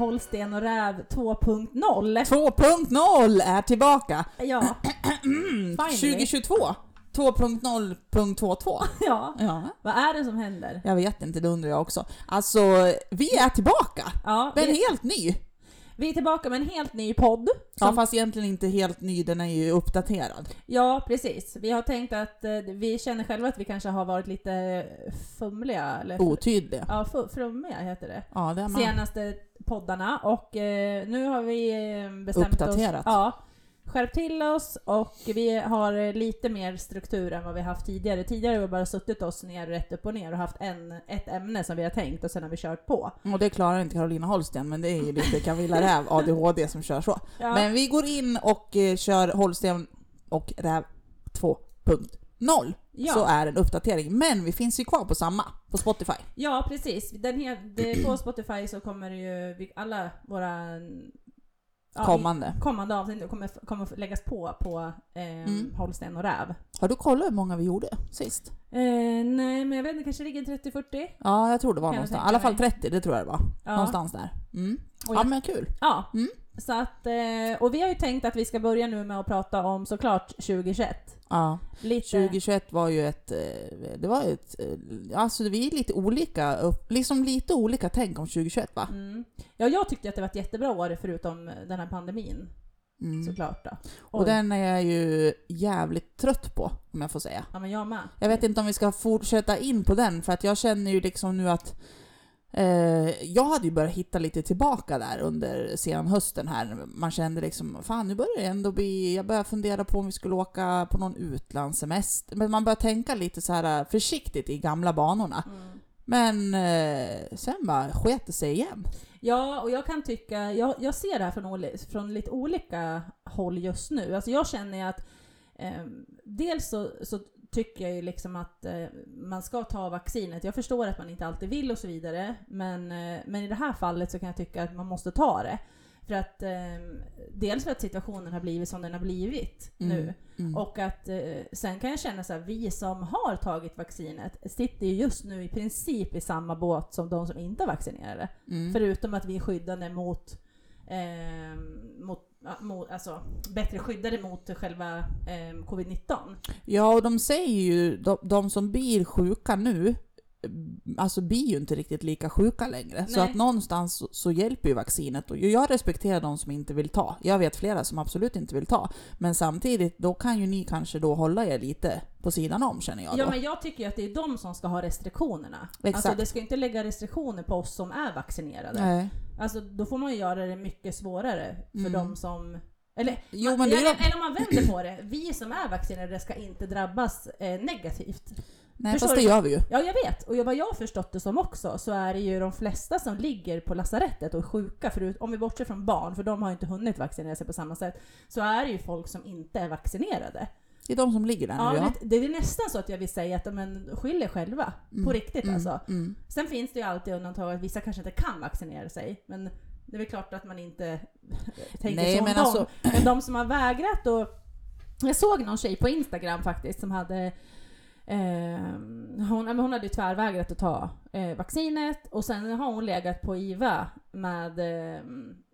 Holsten och Räv 2.0. 2.0 är tillbaka! Ja, Finally. 2022! 2.0.22. ja. Ja, Vad är det som händer? jag vet inte, det undrar jag också. Alltså, vi är tillbaka! Ja, Men vi, helt ny! vi är tillbaka med en helt ny podd. Ja, Som, fast egentligen inte helt ny, den är ju uppdaterad. ja, precis. Vi har tänkt att eh, vi känner själva att vi kanske har varit lite fumliga, eller Otydlig. ja, flummiga heter det. Ja, det är man. Senaste poddarna och eh, nu har vi eh, bestämt Uppdaterat. oss. Ja, skärpt till oss och vi har eh, lite mer struktur än vad vi haft tidigare. Tidigare har vi bara suttit oss ner rätt upp och ner och haft en, ett ämne som vi har tänkt och sen har vi kört på. Och det klarar inte Carolina Holsten, men det är ju lite Camilla Räv, ADHD, som kör så. Ja. Men vi går in och eh, kör Holsten och Räv 2.0. Ja. Så är en uppdatering. Men vi finns ju kvar på samma, på Spotify. Ja, precis. Den det, på Spotify så kommer ju alla våra ja, Kommande. kommande avsnitt kommer, kommer läggas på på eh, Mm. Holsten och Räv. Har du kollat hur många vi gjorde sist? Eh, nej, men jag vet inte, kanske ligger 30-40? Ja, jag tror det var Kan någonstans. I alla fall mig. 30, det tror jag det var. Ja. Någonstans där. Mm. Ja men kul. Ja, Mm. Så att, eh, och vi har ju tänkt att vi ska börja nu med att prata om såklart 2021. Ja. Lite, 2021 var ju ett, eh, det var ett, eh, alltså vi är lite olika, liksom lite olika tänk om 2021 va? Mm. Ja, jag tyckte att det var ett jättebra år förutom den här pandemin Mm. såklart då. Och Oj. den är jag ju jävligt trött på, om jag får säga. Ja, men jag med. Jag vet inte om vi ska fortsätta in på den, för att jag känner ju liksom nu att jag hade ju börjat hitta lite tillbaka där under senhösten här. Man kände liksom, fan nu börjar det ändå bli, jag börjar fundera på om vi skulle åka på någon utlandssemester. Men man börjar tänka lite så här försiktigt i gamla banorna. Mm. Men eh, sen bara sket det sig igen. Ja, och jag kan tycka, jag, jag ser det här från, från lite olika håll just nu. Alltså jag känner ju att eh, dels så, så tycker jag ju liksom att eh, man ska ta vaccinet. Jag förstår att man inte alltid vill och så vidare, men, eh, men i det här fallet så kan jag tycka att man måste ta det. För att eh, dels för att situationen har blivit som den har blivit nu. Mm. Och att eh, sen kan jag känna så här, vi som har tagit vaccinet sitter ju just nu i princip i samma båt som de som inte är vaccinerade. Mm. Förutom att vi är skyddade mot, eh, mot, mot alltså, bättre skyddade mot själva eh, covid-19. Ja, och de säger ju, de, de som blir sjuka nu, alltså blir ju inte riktigt lika sjuka längre. Så Nej. att någonstans så, så hjälper ju vaccinet. Och jag respekterar de som inte vill ta. Jag vet flera som absolut inte vill ta. Men samtidigt, då kan ju ni kanske då hålla er lite på sidan om känner jag då. Ja men jag tycker ju att det är de som ska ha restriktionerna. Exakt. Alltså det ska inte lägga restriktioner på oss som är vaccinerade. Nej. Alltså då får man ju göra det mycket svårare för Mm. de som eller, Jo, man, eller, eller om man vänder på det, vi som är vaccinerade ska inte drabbas eh, negativt. Nej, Förstår fast det du? gör vi ju. Ja, jag vet. Och vad jag har förstått det som också så är det ju de flesta som ligger på lasarettet och är sjuka, förut, om vi bortser från barn, för de har inte hunnit vaccinera sig på samma sätt, så är det ju folk som inte är vaccinerade. Det är de som ligger där Ja, nu ja. det, det är nästan så att jag vill säga att men, skyll er själva. På riktigt Mm, alltså. Mm. Sen finns det ju alltid undantag att vissa kanske inte kan vaccinera sig, men det är väl klart att man inte tänker Nej, så om men dem. alltså- Men de som har vägrat och... Jag såg någon tjej på Instagram faktiskt som hade... Eh, hon, hon hade ju tvärvägrat att ta eh, vaccinet och sen har hon legat på IVA med, eh,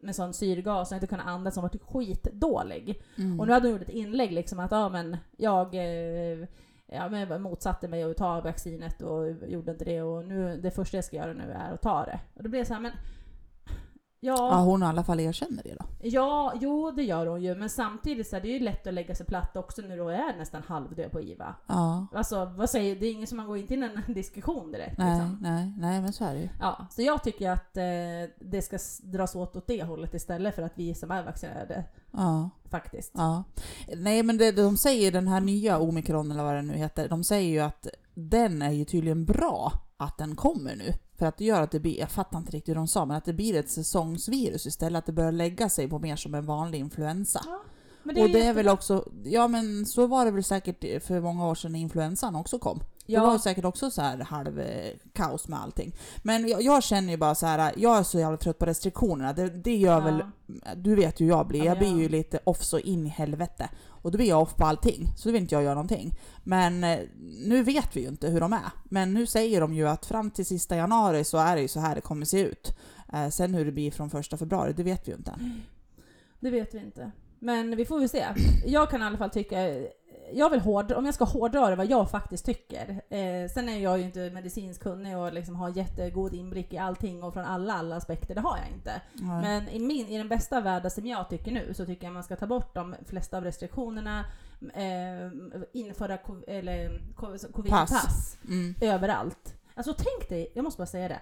med sån syrgas och inte kunnat andas, hon var typ skitdålig. Mm. Och nu hade hon gjort ett inlägg liksom att ja men jag eh, ja, men jag motsatte mig att ta vaccinet och gjorde inte det och nu det första jag ska göra nu är att ta det. Och då blev jag så här, men Ja, ja, hon i alla fall erkänner det då. ja, jo det gör hon ju men samtidigt så är det ju lätt att lägga sig platt också när du är nästan halvdöd på IVA. Ja. Alltså vad säger det är ingen som man går inte in i en diskussion direkt Nej, liksom. nej, nej, men så är det ju. Ja, så jag tycker att eh, det ska dras åt åt det hållet istället för att vi som är vaccinerade Ja. faktiskt. Ja. Nej men det, de säger den här nya omikron eller vad den nu heter, de säger ju att den är ju tydligen bra att den kommer nu. För att det gör att det blir, jag fattar inte riktigt hur de sa, men att det blir ett säsongsvirus istället, att det börjar lägga sig på mer som en vanlig influensa. Ja, men och det är jättebra. väl också, ja men så var det väl säkert för många år sedan när influensan också kom. Ja. Det var säkert också så här halv eh, kaos med allting. Men jag, jag känner ju bara så här, jag är så jävla trött på restriktionerna. Det, det gör Ja. väl, du vet hur jag blir, Ja, jag men blir ju lite off så in i helvete. Och då blir jag off på allting, så då vill inte jag göra någonting. Men eh, nu vet vi ju inte hur de är. Men nu säger de ju att fram till sista januari så är det ju så här det kommer se ut. Eh, sen hur det blir från första februari, det vet vi ju inte. Det vet vi inte. Men vi får väl se. Jag kan i alla fall tycka, jag vill hårdra, om jag ska hårdra det vad jag faktiskt tycker. Eh, sen är jag ju inte medicinskt kunnig och liksom har jättegod inblick i allting och från alla, alla aspekter, det har jag inte. Nej. Men i, min, i den bästa världen som jag tycker nu så tycker jag man ska ta bort de flesta av restriktionerna, eh, införa co- eller, co- covidpass Mm. överallt. Alltså tänk dig, jag måste bara säga det.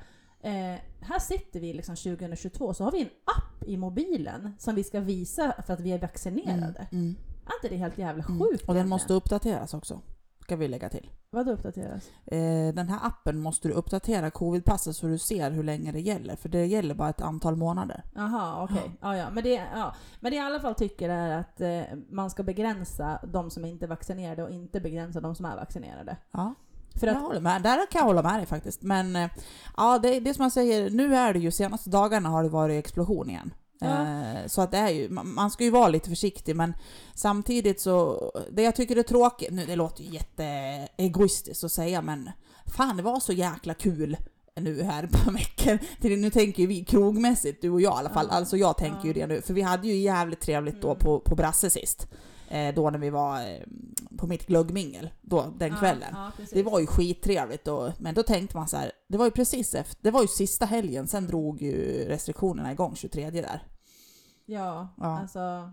Eh, här sitter vi liksom 2022 så har vi en app i mobilen som vi ska visa för att vi är vaccinerade. Mm. Mm. Är inte det helt jävla Mm. sjukt? Och den måste uppdateras också, ska vi lägga till. Vadå uppdateras? Eh, den här appen måste du uppdatera covidpasset så du ser hur länge det gäller, för det gäller bara ett antal månader. Jaha, okej. Ja. Ja, Men, det, ja. men det jag i alla fall tycker är att eh, man ska begränsa de som inte är vaccinerade och inte begränsa de som är vaccinerade. Ja, För jag att, håller med. Där kan jag hålla med dig faktiskt. Men eh, ja, det, det som man säger, nu är det ju senaste dagarna har det varit explosion igen. Ja. Eh, Så att det är ju, man ska ju vara lite försiktig men samtidigt så, det jag tycker är tråkigt, nu det låter ju jätteegoistiskt att säga men fan det var så jäkla kul nu här på veckan. Nu tänker ju vi krogmässigt, du och jag i alla fall. Ja. Alltså jag tänker ju Ja. det nu, för vi hade ju jävligt trevligt då Mm. på, på Brasse sist. Eh, Då när vi var eh, på mitt glöggmingel, då, den kvällen. Det var ju skittrevligt och, men då tänkte man så här, det var ju precis efter, det var ju sista helgen, sen drog ju restriktionerna igång 23 där. Ja, Ja. alltså...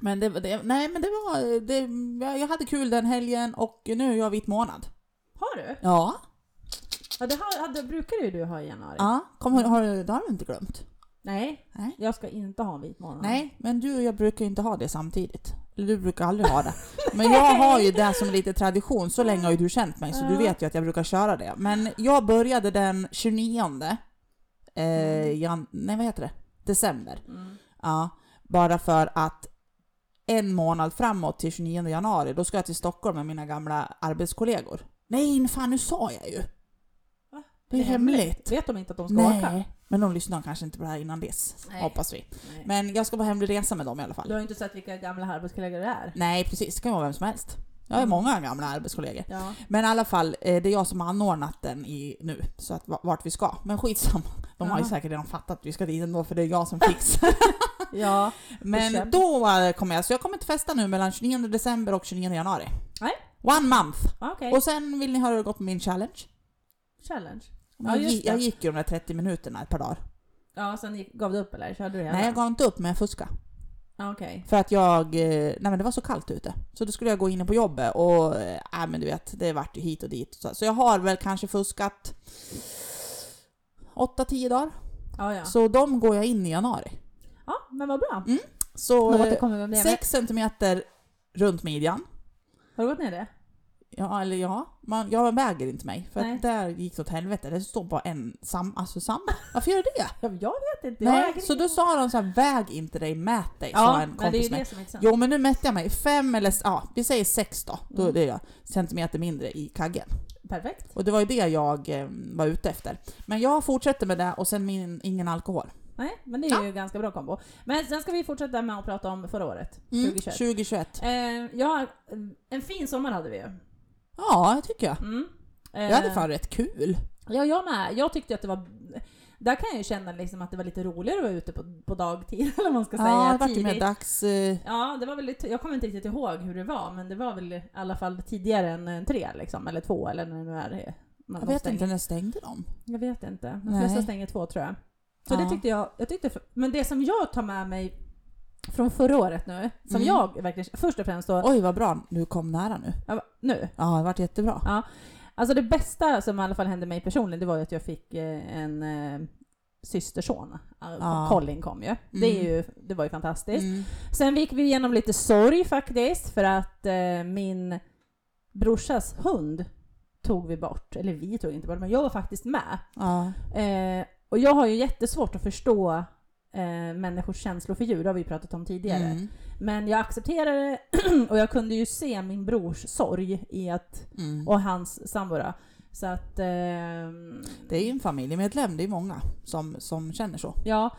Men det, det nej men det var, det, jag hade kul den helgen och nu är jag vit månad. Har du? Ja. Ja, det har, hade, brukar ju du ha i januari. Ja, kom, har, det har du inte glömt? Nej, Nej. jag ska inte ha en vit månad. Nej, men du och jag brukar ju inte ha det samtidigt. Eller du brukar aldrig ha det. Men jag har ju det som lite tradition, så länge har ju du känt mig så du vet ju att jag brukar köra det. Men jag började den 29 eh, jan, nej vad heter det? December. Mm. Ja, bara för att en månad framåt till 29 januari, då ska jag till Stockholm med mina gamla arbetskollegor. Nej, fan nu sa jag ju! Va? Det är hemligt. Vet de inte att de ska åka? Nej, men de lyssnar kanske inte på det här innan dess, Nej. hoppas vi. Nej. Men jag ska på hemlig resa med dem i alla fall. Du har inte sett vilka gamla arbetskollegor det är. Nej, precis. Det kan vara vem som helst. Jag har många gamla arbetskollegor. Ja. Men i alla fall, eh, det är jag som har anordnat den i nu, så att va- vart vi ska. Men skitsamma. De har ju Ja. säkert redan fattat att vi ska dit ändå, för det är jag som fixar. ja. Men då eh, kommer jag, så jag kommer inte festa nu mellan 29 december och 29 januari. Nej. One month! Okej. Och sen vill ni höra hur det gått med min challenge? Challenge. Jag, just gick, jag gick ju de där 30 minuterna ett par dagar. Ja, sen gick, gav du upp eller? Körde du hela? Nej, jag gav inte upp men jag fuskade. Ja, Okej. För att jag, eh, nej men det var så kallt ute. Så då skulle jag gå in på jobbet och, äh, men du vet, det vart ju hit och dit. Så, så jag har väl kanske fuskat 8-10 dagar. Ja, ja. Så de går jag in i januari. Ja, men vad bra. Så Då eh. 6 centimeter runt midjan. Har du gått ner det? Ja, eller ja, man, jag väger inte mig. För Nej. att där gick det åt helvete. Det står bara en sam, alltså samma. Varför gör det det? Ja, jag vet inte. Nej, så då sa de så här, väg inte dig, mät dig, sa Ja, en men det är kompis ju med. det som är intressant. Jo men nu mätte jag mig, fem eller ja, vi säger sex då. Då Mm. är jag centimeter mindre i kaggen. Perfekt. Och det var ju det jag eh, var ute efter. Men jag fortsätter med det och sen min, ingen alkohol. Nej, men det är ju ganska bra kombo. Men sen ska vi fortsätta med att prata om förra året, Mm, 2021. 2021. Eh, ja, en fin sommar hade vi ju. Ja, det tycker jag. Mm. Eh, Jag hade fan rätt kul. Ja, jag med. Jag tyckte att det var... Där kan jag ju känna liksom att det var lite roligare att vara ute på, på dagtid, eller vad man ska Ja, säga. det vart ju mer tidigt. dags... Eh, Ja, det var väl lite, jag kommer inte riktigt ihåg hur det var, men det var väl i alla fall tidigare än eh, tre liksom, eller två eller när det nu är det. Man jag vet stänger. inte, när stängde de? Jag vet inte. De flesta stänger två tror jag. Så det Ja. tyckte jag, jag tyckte, men det som jag tar med mig från förra året nu, som Mm. jag verkligen, först och främst då, Oj vad bra, du kom nära nu. ja, nu, Ja, det vart jättebra. Ja. Alltså det bästa som i alla fall hände mig personligen, det var ju att jag fick eh, en eh, systerson. Alltså, Ja. Colin kom ju. Det, är Mm. ju. det var ju fantastiskt. Mm. Sen gick vi igenom lite sorg faktiskt, för att eh, min brorsas hund tog vi bort. Eller vi tog inte bort, men jag var faktiskt med. Ja. Eh, och jag har ju jättesvårt att förstå eh, människors känslor för djur, det har vi pratat om tidigare. Mm. Men jag accepterade det och jag kunde ju se min brors sorg i att, Mm. och hans sambo. Så att, ehm, Det är ju en familjemedlem, det är många som, som känner så. ja.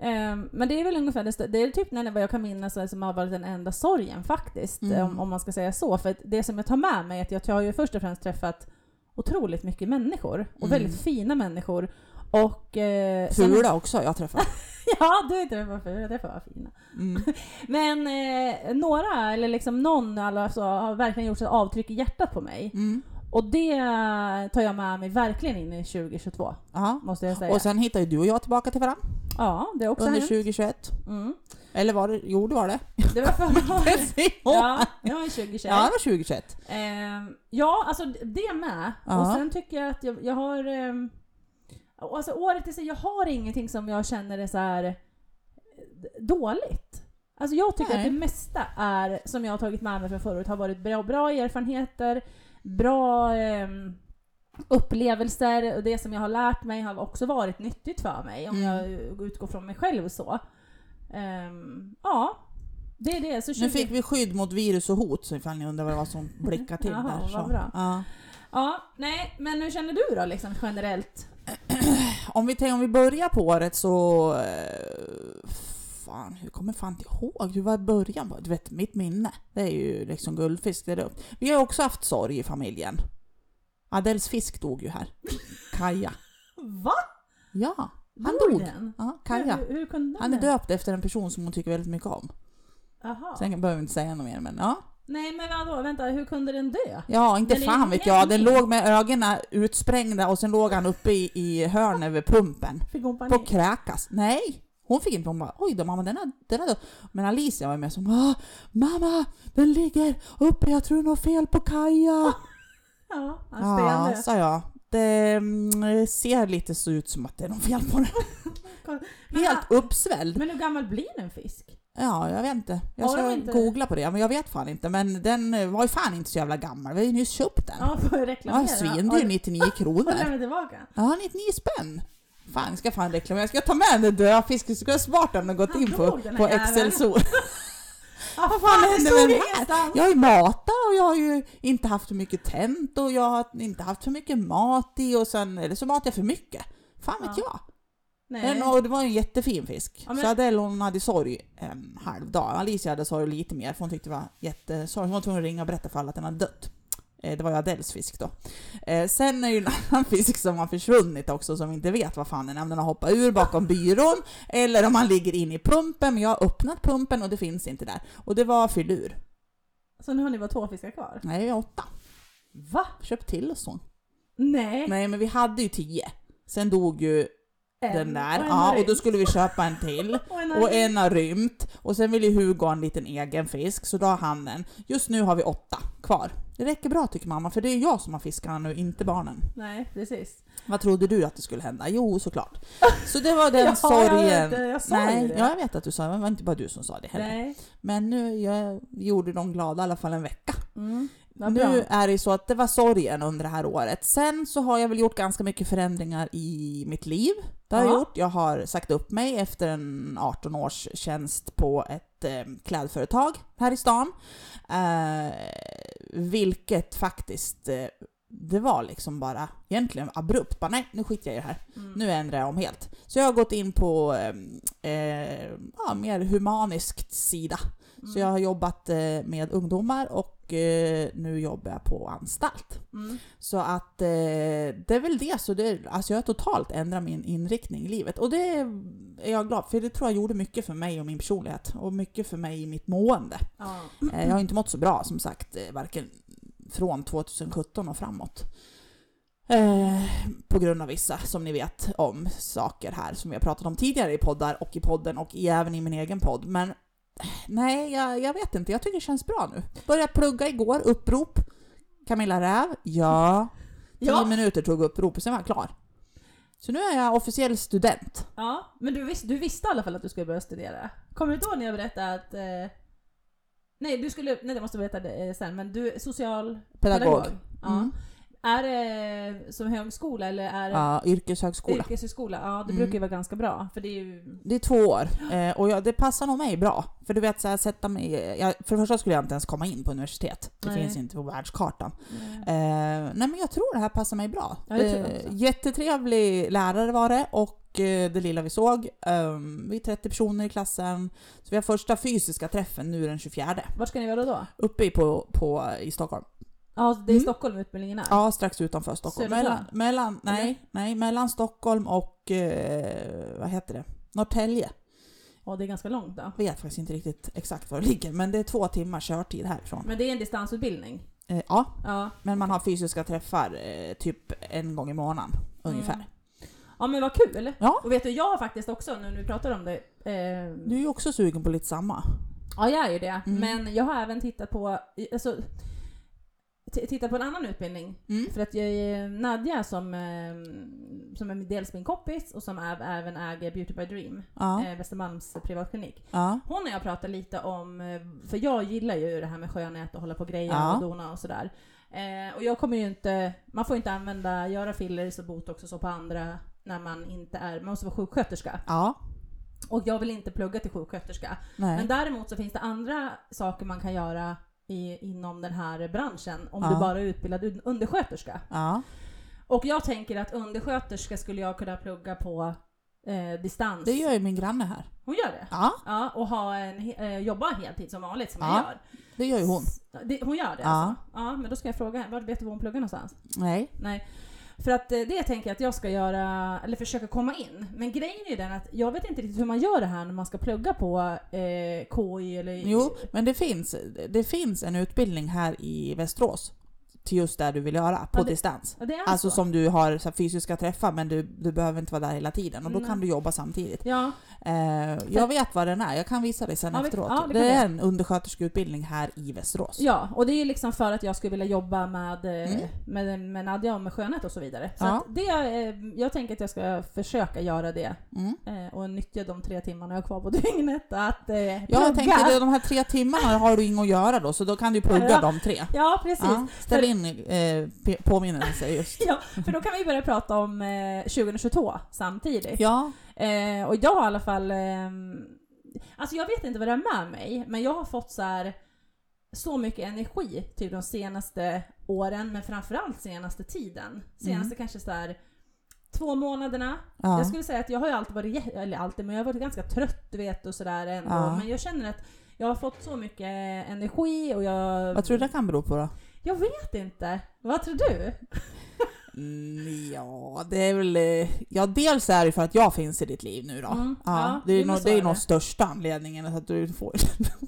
Ehm, men det är väl ungefär det, det är typ när vad jag kan minnas som har varit den enda sorgen faktiskt, Mm. om, om man ska säga så. För det som jag tar med mig är att jag har ju först och främst träffat otroligt mycket människor, och Mm. väldigt fina människor. Och... Eh, sen- Fula också jag träffat. Ja, du är träffat fula, det får vara fina. Mm. Men eh, några, eller liksom någon alltså, har verkligen gjort ett avtryck i hjärtat på mig. Mm. Och det tar jag med mig verkligen in i 2022, Ja. måste jag säga. Och sen hittade ju du och jag tillbaka till varandra ja, det har också under hänt. 2021. Mm. Eller var det? Jo, det var det. Det var förra året. ja, det var 2021. ja, det var 2021. Ehm, ja, alltså det med. Ja. Och sen tycker jag att jag, jag har... ehm, alltså året i sig, jag har ingenting som jag känner är så här eh, dåligt. Alltså jag tycker Nej. att det mesta är, som jag har tagit med mig från förut, har varit bra, bra erfarenheter, bra ehm, upplevelser och det som jag har lärt mig har också varit nyttigt för mig om Mm. jag utgår från mig själv så. Ehm, ja, det är det. Så 20... Nu fick vi skydd mot virus och hot, så ifall ni undrar vad det var som blickade till Jaha, där. vad Så. bra. Ja. Ja, nej, men hur känner du då liksom generellt? Om, vi om vi börjar på året så... Eh, fan, hur kommer fan inte ihåg? Hur var början? Du vet, mitt minne. Det är ju liksom guldfisk. Det är det. Vi har också haft sorg i familjen. Adels fisk dog ju här. Kaja. Va? Ja, han Dog dog. Ja, Kaja. Hur, hur Han är döpt efter en person som hon tycker väldigt mycket om. Jaha. Sen behöver vi inte säga något mer, men ja. Nej men vadå, vänta, hur kunde den dö? Ja, inte är fan vet jag. Den låg med ögonen utsprängda och sen låg han uppe i, i hörnet vid pumpen. Fick hon På panik? kräkas. Nej! Hon fick inte, hon bara oj då mamma den har, den dött. Men Alicia var med som ah, mamma den ligger uppe, jag tror något fel på Kaja. Ja, han Ja, sa jag. Det mm, ser lite så ut som att det är något fel på den. Helt uppsvälld. men hur gammal blir en fisk? Ja, jag vet inte. Jag Har ska inte- googla på det, men jag vet fan inte. Men den eh, var ju fan inte så jävla gammal. Vi har ju nyss köpt den. Ja, får jag reklamera? Ja, svindyr, 99 Har kronor. du lämnat tillbaka? Ja, 99 spänn. Fan, ska fan reklamera. Jag ska ta med den döda fisken. Ska jag smart den och gått in på, på jäveln. Excel-sol. Ja, Vad fan det hände stod med den här? Jag har ju matat och jag har ju inte haft för mycket tänt och jag har inte haft för mycket mat i och sen, eller så matar jag för mycket. Fan vet Ja. jag. Den, och det var en jättefin fisk. Ja, men- Så Adele hon hade sorg en halv dag. Alicia hade sorg lite mer för hon tyckte det var jättesorgligt. Hon var tvungen att ringa och berätta för alla att den hade dött. Eh, Det var ju Adeles fisk då. Eh, Sen är det ju en annan fisk som har försvunnit också som vi inte vet vad fan den är. Om den har hoppat ur bakom byrån eller om han ligger in i pumpen. Men jag har öppnat pumpen och det finns inte där. Och det var filur. Så nu har ni bara två fiskar kvar? Nej, vi har åtta. Va? Köpt till oss sån. Nej. Nej, men vi hade ju tio. Sen dog ju. Den där. Och Ja, och då skulle vi köpa en till. Och en har Och rymt. en har rymt. Och sen vill ju Hugo ha en liten egen fisk, så då har han en. Just nu har vi åtta kvar. Det räcker bra tycker mamma, för det är jag som har fiskarna nu, inte barnen. Nej, precis. Vad trodde du att det skulle hända? Jo, såklart. Så det var den Ja, sorgen. Jag, vet, jag sa Nej, det. ja, jag vet att du sa det, men det var inte bara du som sa det heller. Nej. Men nu jag gjorde de glada i alla fall en vecka. Mm. Bra. Nu är det så att det var sorgen under det här året. Sen så har jag väl gjort ganska mycket förändringar i mitt liv. Det har jag Ja. gjort. Jag har sagt upp mig efter en 18 års tjänst på ett eh, klädföretag här i stan. Eh, vilket faktiskt, eh, det var liksom bara egentligen abrupt. Bara, nej, nu skiter jag i det här. Mm. Nu ändrar jag om helt. Så jag har gått in på eh, eh, ja, mer humaniskt sida. Mm. Så jag har jobbat eh, med ungdomar och eh, nu jobbar jag på anstalt. Mm. Så att eh, det är väl det. Så det alltså jag har totalt ändrat min inriktning i livet. Och det är jag glad för. Det tror jag gjorde mycket för mig och min personlighet. Och mycket för mig i mitt mående. Eh, jag har inte mått så bra som sagt, varken från 2017 och framåt. Eh, på grund av vissa, som ni vet, om saker här som vi har pratat om tidigare i poddar och i podden och även i min egen podd. Men nej, jag, jag vet inte. Jag tycker det känns bra nu. Började plugga igår, upprop. Camilla Räv, ja. Tio Ja. minuter tog uppropet, sen var jag klar. Så nu är jag officiell student. ja, men du, visst, du visste i alla fall att du skulle börja studera. Kommer du inte ihåg när jag berättade att... Eh, nej, du skulle... Nej, det måste jag berätta det sen, men du är social... Pedagog. Ja. Mm. Är det som högskola eller är det Ja, yrkeshögskola. yrkeshögskola? Ja, det Mm. brukar ju vara ganska bra. För det är ju... Det är två år eh, och jag, det passar nog mig bra. För du vet, så här, sätta mig... Jag, för det första skulle jag inte ens komma in på universitet. Det Nej. finns inte på världskartan. eh, Eh, nej men jag tror det här passar mig bra. Ja, Eh, jättetrevlig lärare var det och eh, det lilla vi såg. Um, vi är 30 personer i klassen. Så vi har första fysiska träffen nu den 24. Vart ska ni vara då? Uppe på, på, i Stockholm. Ja, det är Mm. Stockholm utbildningen är? Ja, strax utanför Stockholm. Södertörn? Mellan, mellan, nej, Eller? nej, mellan Stockholm och, eh, vad heter det, Norrtälje. Ja, det är ganska långt då. Jag vet faktiskt inte riktigt exakt var det ligger, men det är två timmar körtid härifrån. Men det är en distansutbildning? Eh, ja, Ja. men man har fysiska träffar eh, typ en gång i månaden ungefär. Mm. Ja men vad kul! Ja, Och vet du, jag har faktiskt också, nu när vi pratar om det, eh, du är ju också sugen på lite samma. ja jag är ju det, Mm. men jag har även tittat på, alltså, t- tittat på en annan utbildning. Mm. För att jag är Nadja som, eh, som är dels min kompis och som är, även äger Beauty by Dream, Ja, eh, Västermalms privatklinik. ja, Hon och jag pratade lite om, eh, för jag gillar ju det här med skönhet och hålla på greja Ja. och dona och sådär. Eh, och jag kommer ju inte, man får inte använda, göra fillers och botox och så på andra när man inte är, man måste vara sjuksköterska. ja, Och jag vill inte plugga till sjuksköterska. nej. Men däremot så finns det andra saker man kan göra i, inom den här branschen om Ja. du bara är utbildad un- undersköterska. Ja, Och jag tänker att undersköterska skulle jag kunna plugga på eh, distans. det gör ju min granne här. Hon gör det? Ja, Ja, och ha en, eh, jobba heltid som vanligt som Ja. jag gör. det gör ju hon. S- Det, hon gör det Ja. alltså? Ja, men då ska jag fråga henne. Vet du var hon pluggar någonstans? Nej. Nej. För att eh, det tänker jag att jag ska göra, eller försöka komma in. Men grejen är ju den att jag vet inte riktigt hur man gör det här när man ska plugga på eh, KI eller... Jo, men det finns, det finns en utbildning här i Västerås till just det du vill göra, på Ja, det- distans. Ja, Alltså så. som du har så här, fysiska träffar men du, du behöver inte vara där hela tiden och då Nej. kan du jobba samtidigt. Ja, Eh, jag vet vad den är, jag kan visa dig sen Ja, efteråt. ja, det det är en undersköterskeutbildning här i Västerås. ja, och det är liksom för att jag skulle vilja jobba med, eh, Mm. med, med Nadja och med skönhet och så vidare. Så Ja. det, eh, jag tänker att jag ska försöka göra det Mm. eh, och nyttja de tre timmarna jag har kvar på dygnet att eh, Ja, jag det, de här tre timmarna har du inget att göra då, så då kan du plugga de tre. Ja, precis. Ja, ställ in eh, p- påminnelser just. Ja, för då kan vi börja prata om eh, 2022 samtidigt. Ja, Eh, och jag har i alla fall... ehm, alltså jag vet inte vad det är med mig, men jag har fått så här så mycket energi typ de senaste åren, men framförallt senaste tiden. Senaste kanske så här två månaderna. ja. Jag skulle säga att jag har ju alltid varit, eller alltid, men jag har varit ganska trött du vet och sådär ändå. Ja. Men jag känner att jag har fått så mycket energi och jag... Vad tror du det kan bero på då? Jag vet inte. Vad tror du? Mm, ja, det är väl... eh, Ja, dels är det för att jag finns i ditt liv nu då. Mm, ja, ja, det är nog, det. största anledningen att du får...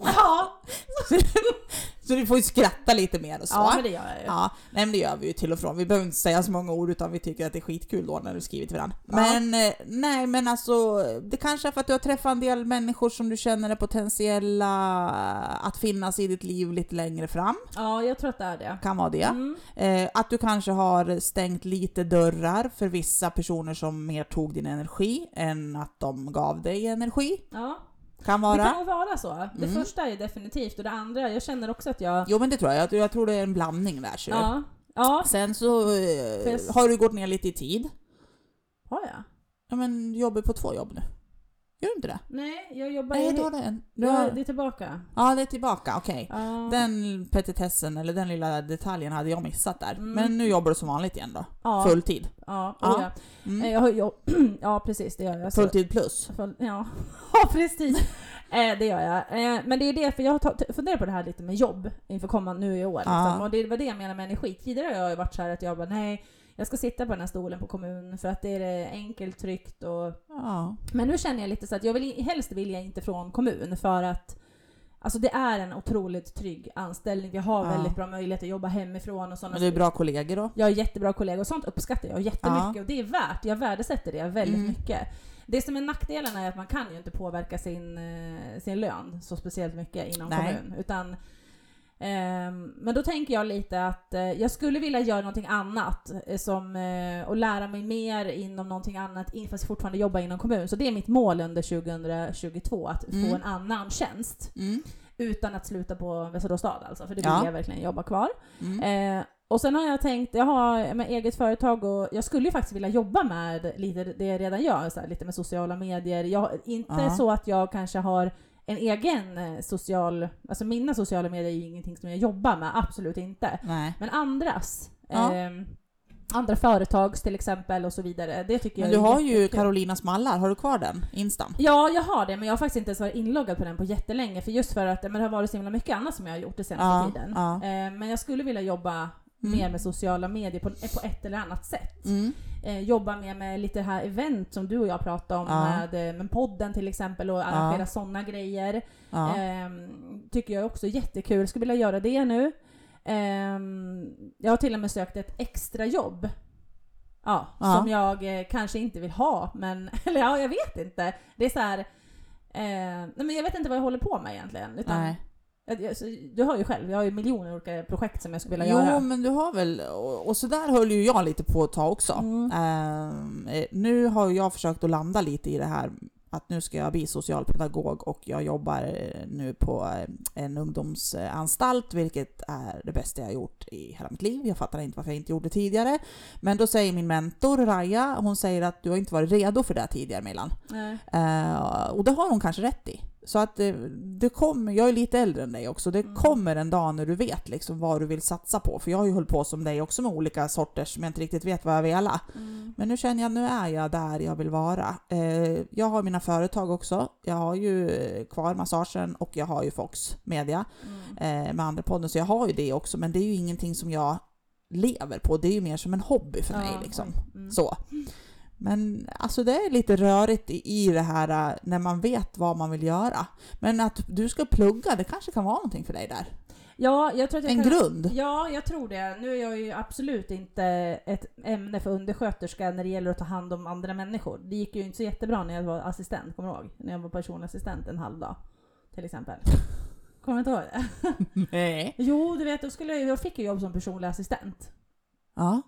Ja! så du får ju skratta lite mer och så. Ja, men det gör jag ju. Ja, nej men det gör vi ju till och från. Vi behöver inte säga så många ord utan vi tycker att det är skitkul då när du skriver till varandra. Ja. Men eh, nej men alltså, det kanske är för att du har träffat en del människor som du känner är potentiella att finnas i ditt liv lite längre fram. Ja, jag tror att det är det. Kan vara det. Mm. Eh, att du kanske har stängt lite dörrar för vissa personer som mer tog din energi än att de gav dig energi. Ja, Kan det vara. kan nog vara så. Det Mm. första är definitivt och det andra, jag känner också att jag... Jo men det tror jag. Jag, jag tror det är en blandning där. Så. Ja. Ja, Sen så eh, har du gått ner lite i tid. har jag? Ja men du jobbar på två jobb nu. Gör du inte det? Nej, jag jobbar Nej, du har det. en- Du har... det är tillbaka. Ja, det är tillbaka. Okej. Ja. Den petitessen, eller den lilla detaljen hade jag missat där. Mm. Men nu jobbar du som vanligt igen då? ja. Fulltid? Ja, Ja. oh, ja. Mm. Eh, Jag ja, precis det gör jag. Så- Fulltid plus? Full, ja. ja, precis. Eh, det gör jag. Eh, men det är det, för jag har funderat på det här lite med jobb inför kommande nu i år. Liksom. Och det var det jag menar med energi. Tidigare har jag varit så här att jag bara nej, jag ska sitta på den här stolen på kommun för att det är enkelt, tryggt och... Ja. Men nu känner jag lite så att jag vill helst vill jag inte från kommun för att Alltså det är en otroligt trygg anställning. Vi har Ja. väldigt bra möjlighet att jobba hemifrån och sådana Men det är bra kollegor då? jag har jättebra kollegor och sånt uppskattar jag jättemycket och det är värt, jag värdesätter det väldigt Mm. mycket. Det som är nackdelen är att man kan ju inte påverka sin, eh, sin lön så speciellt mycket inom Nej. kommun. Utan, men då tänker jag lite att eh, jag skulle vilja göra någonting annat eh, som, eh, och lära mig mer inom någonting annat fast fortfarande jobba inom kommun. Så det är mitt mål under 2022, att Mm. få en annan tjänst. Mm. Utan att sluta på Västerås stad alltså, för det vill Ja. jag verkligen jobba kvar. Mm. Eh, och sen har jag tänkt, jag har med eget företag och jag skulle ju faktiskt vilja jobba med lite det jag redan gör, så här, lite med sociala medier. Jag, inte Ja. så att jag kanske har en egen eh, social, alltså mina sociala medier är ju ingenting som jag jobbar med, absolut inte. Nej. Men andras, Ja. ehm, andra företags till exempel och så vidare, det tycker Men jag du är har ju jättekul. Carolinas mallar, har du kvar den? Instan? Ja, jag har det, men jag har faktiskt inte ens varit inloggad på den på jättelänge, för just för att men det har varit så himla mycket annat som jag har gjort den senaste Ja, tiden. ja. Eh, men jag skulle vilja jobba Mm. mer med sociala medier på, på ett eller annat sätt. Mm. Eh, jobba mer med lite här event som du och jag pratade om Ja. med, eh, med podden till exempel och arrangera sådana grejer. Ja. Ehm, tycker jag också är jättekul. Skulle vilja göra det nu. Ehm, jag har till och med sökt ett extra jobb. Ja, Ja. som jag eh, kanske inte vill ha, men eller ja, jag vet inte. Det är så här. Eh, nej men jag vet inte vad jag håller på med egentligen. Utan, Nej. Jag, jag, så- du hör ju själv, jag har ju miljoner olika projekt som jag skulle vilja Jo, göra. men du har väl, och, och så där höll ju jag lite på ett tag också. Mm. Eh, nu har jag försökt att landa lite i det här att nu ska jag bli socialpedagog och jag jobbar eh, nu på eh, en ungdomsanstalt, vilket är det bästa jag har gjort i hela mitt liv. Jag fattar inte varför jag inte gjorde det tidigare. Men då säger min mentor Raja, hon säger att du har inte varit redo för det tidigare Milan. Eh, och det har hon kanske rätt i. Så att eh, det kommer, jag är lite äldre än dig också, det Mm. kommer en dag när du vet liksom vad du vill satsa på. För jag har ju hållit på som dig också med olika sorters som jag inte riktigt vet vad jag vill. Mm. Men nu känner jag, nu är jag där jag vill vara. Eh, jag har mina företag också. Jag har ju eh, kvar massagen och jag har ju Fox Media Mm. eh, med andra podden, så jag har ju det också. Men det är ju ingenting som jag lever på. Det är ju mer som en hobby för mig. Ja, Liksom. mm. Så. Men alltså det är lite rörigt i, i det här äh, när man vet vad man vill göra. Men att du ska plugga, det kanske kan vara någonting för dig där. Ja, jag tror att jag En kan... grund. Ja, jag tror det. Nu är jag ju absolut inte ett ämne för undersköterska när det gäller att ta hand om andra människor. Det gick ju inte så jättebra när jag var assistent, kommer du ihåg? När jag var personlig assistent en halv dag, till exempel. Kommer du inte ihåg det? Nej. Jo, du vet, då skulle jag, jag fick ju jobb som personlig assistent. Ja.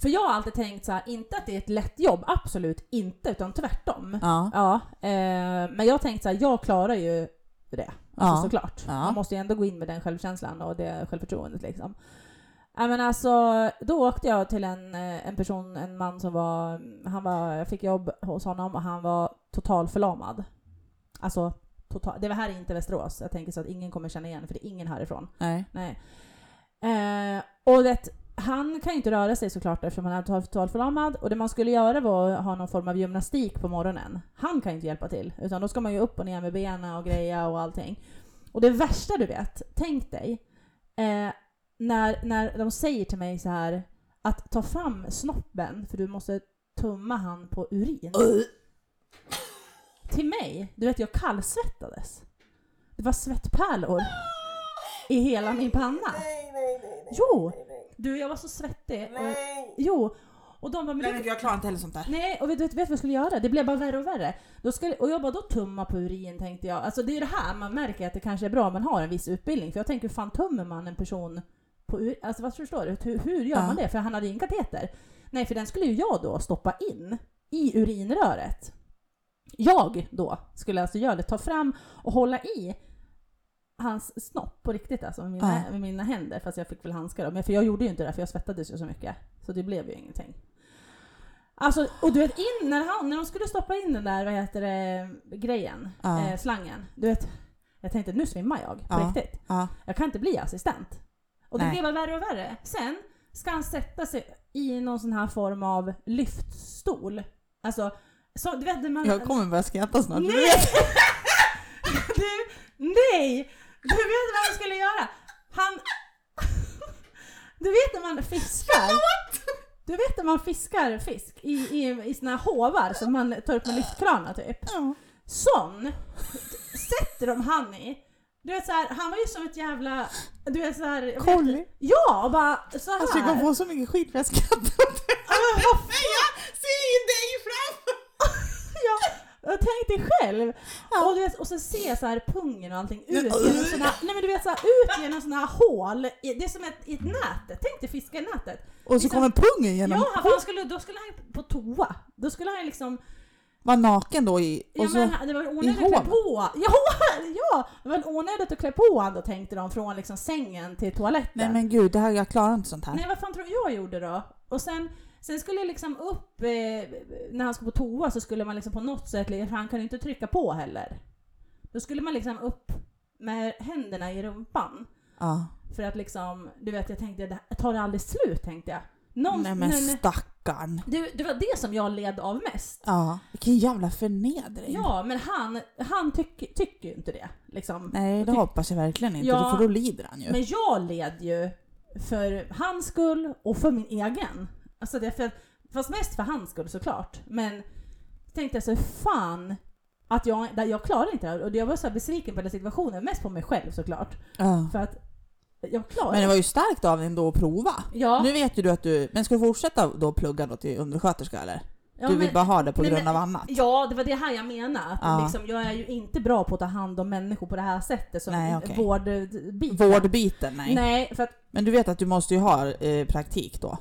För jag har alltid tänkt så här, inte att det är ett lätt jobb, absolut inte, utan tvärtom. Ja. Ja, eh, men jag har tänkt så här, jag klarar ju det. Alltså Ja. såklart. Ja. Man måste ju ändå gå in med den självkänslan och det självförtroendet liksom. Ja, men alltså, då åkte jag till en, eh, en person, en man som var, han var, jag fick jobb hos honom och han var totalförlamad. Alltså, total, det var här inte Västerås. Jag tänker så att ingen kommer känna igen för det är ingen härifrån. Nej. Nej. Eh, och det, han kan ju inte röra sig såklart eftersom han är total- totalförlamad och det man skulle göra var att ha någon form av gymnastik på morgonen. Han kan ju inte hjälpa till utan då ska man ju upp och ner med benen och greja och allting. Och det värsta du vet, tänk dig eh, när, när de säger till mig så här att ta fram snoppen för du måste tumma han på urin. Till mig, du vet jag kallsvettades. Det var svettpärlor i hela min panna. Jo! Du, jag var så svettig. Och, jo! Och de bara, men Nej men jag klarar inte heller sånt där. Nej, och vet du vet, vet du vad jag skulle göra? Det blev bara värre och värre. Då skulle, och jag bara, då tumma på urin tänkte jag. Alltså det är det här man märker att det kanske är bra om man har en viss utbildning. För jag tänker, hur fan tömmer man en person på urin? Alltså vad förstår du? Hur, hur gör Ja. man det? För han hade ju en kateter. Nej, för den skulle ju jag då stoppa in i urinröret. Jag då skulle alltså göra det, ta fram och hålla i hans snopp på riktigt alltså med mina, Ja. med mina händer. Fast jag fick väl handskar då. Men för jag gjorde ju inte det för jag svettades ju så mycket. Så det blev ju ingenting. Alltså, och du vet in, när, han, när de skulle stoppa in den där, vad heter det, grejen, Ja. eh, slangen. Du vet, jag tänkte nu svimmar jag på Ja. riktigt. Ja. Jag kan inte bli assistent. Och det Nej. blev bara värre och värre. Sen ska han sätta sig i någon sån här form av lyftstol. Alltså, så, du vet man... Jag kommer börja skratta snart. Nej! du, nej! Du vet vad han skulle göra? Han... Du vet när man fiskar? Du vet när man fiskar fisk i, i, i såna här hovar som man tar upp med lyftkranar typ? Ja. Sån sätter de han i. Du vet så här, han var ju som ett jävla... Du vet så här, jag vet inte- Collie. Ja, och bara så här. Alltså jag kommer få så mycket skit för jag skrattar åt det. Jag ser ju dig framför Ja, jag tänkte själv. Ja. Och, du vet, och så ser jag så här pungen och allting ut genom såna här, nej men du vet så här, ut genom såna här hål. I- Det är som ett, i ett nät. Tänk dig fiska i nätet. Och så kommer pungen genom. Ja, för han skulle, då skulle han på toa. Då skulle han liksom, Var naken då i... ja Och så, men det var onödigt att klä på. Ja, ja, det var onödigt att klä på honom då tänkte de från liksom sängen till toaletten. nej men gud, det här, jag klarar inte sånt här. Nej, vad fan tror du jag gjorde då? Och sen, sen skulle jag liksom upp, eh, när han skulle på toa så skulle man liksom på något sätt, för han kan ju inte trycka på heller. Då skulle man liksom upp med händerna i rumpan. Ja. För att liksom, du vet jag tänkte, det tar det aldrig slut tänkte jag. Någon, Nej men stackarn. Det, det var det som jag led av mest. Ja, vilken jävla förnedring. Ja, men han, han tyck, tycker ju inte det. Liksom. Nej, det hoppas jag verkligen inte, Ja. för då lider han ju. Men jag led ju för hans skull och för min egen. Alltså det är för, fast mest för hans skull såklart. Men tänkte jag så fan att jag, jag klarar inte det här. Och jag var så här besviken på den situationen, mest på mig själv såklart. Ja. För att jag klarar Men det var ju starkt av dig ändå att prova. Ja, Nu vet ju du att du... Men ska du fortsätta då plugga då till undersköterska eller? ja, du vill men- bara ha det på men- grund av annat? Ja, det var det här jag menade. Att Ja. liksom, jag är ju inte bra på att ta hand om människor på det här sättet som Nej, okej. vårdbiten. Vårdbiten, nej. Nej, för att Men du vet att du måste ju ha eh, praktik då?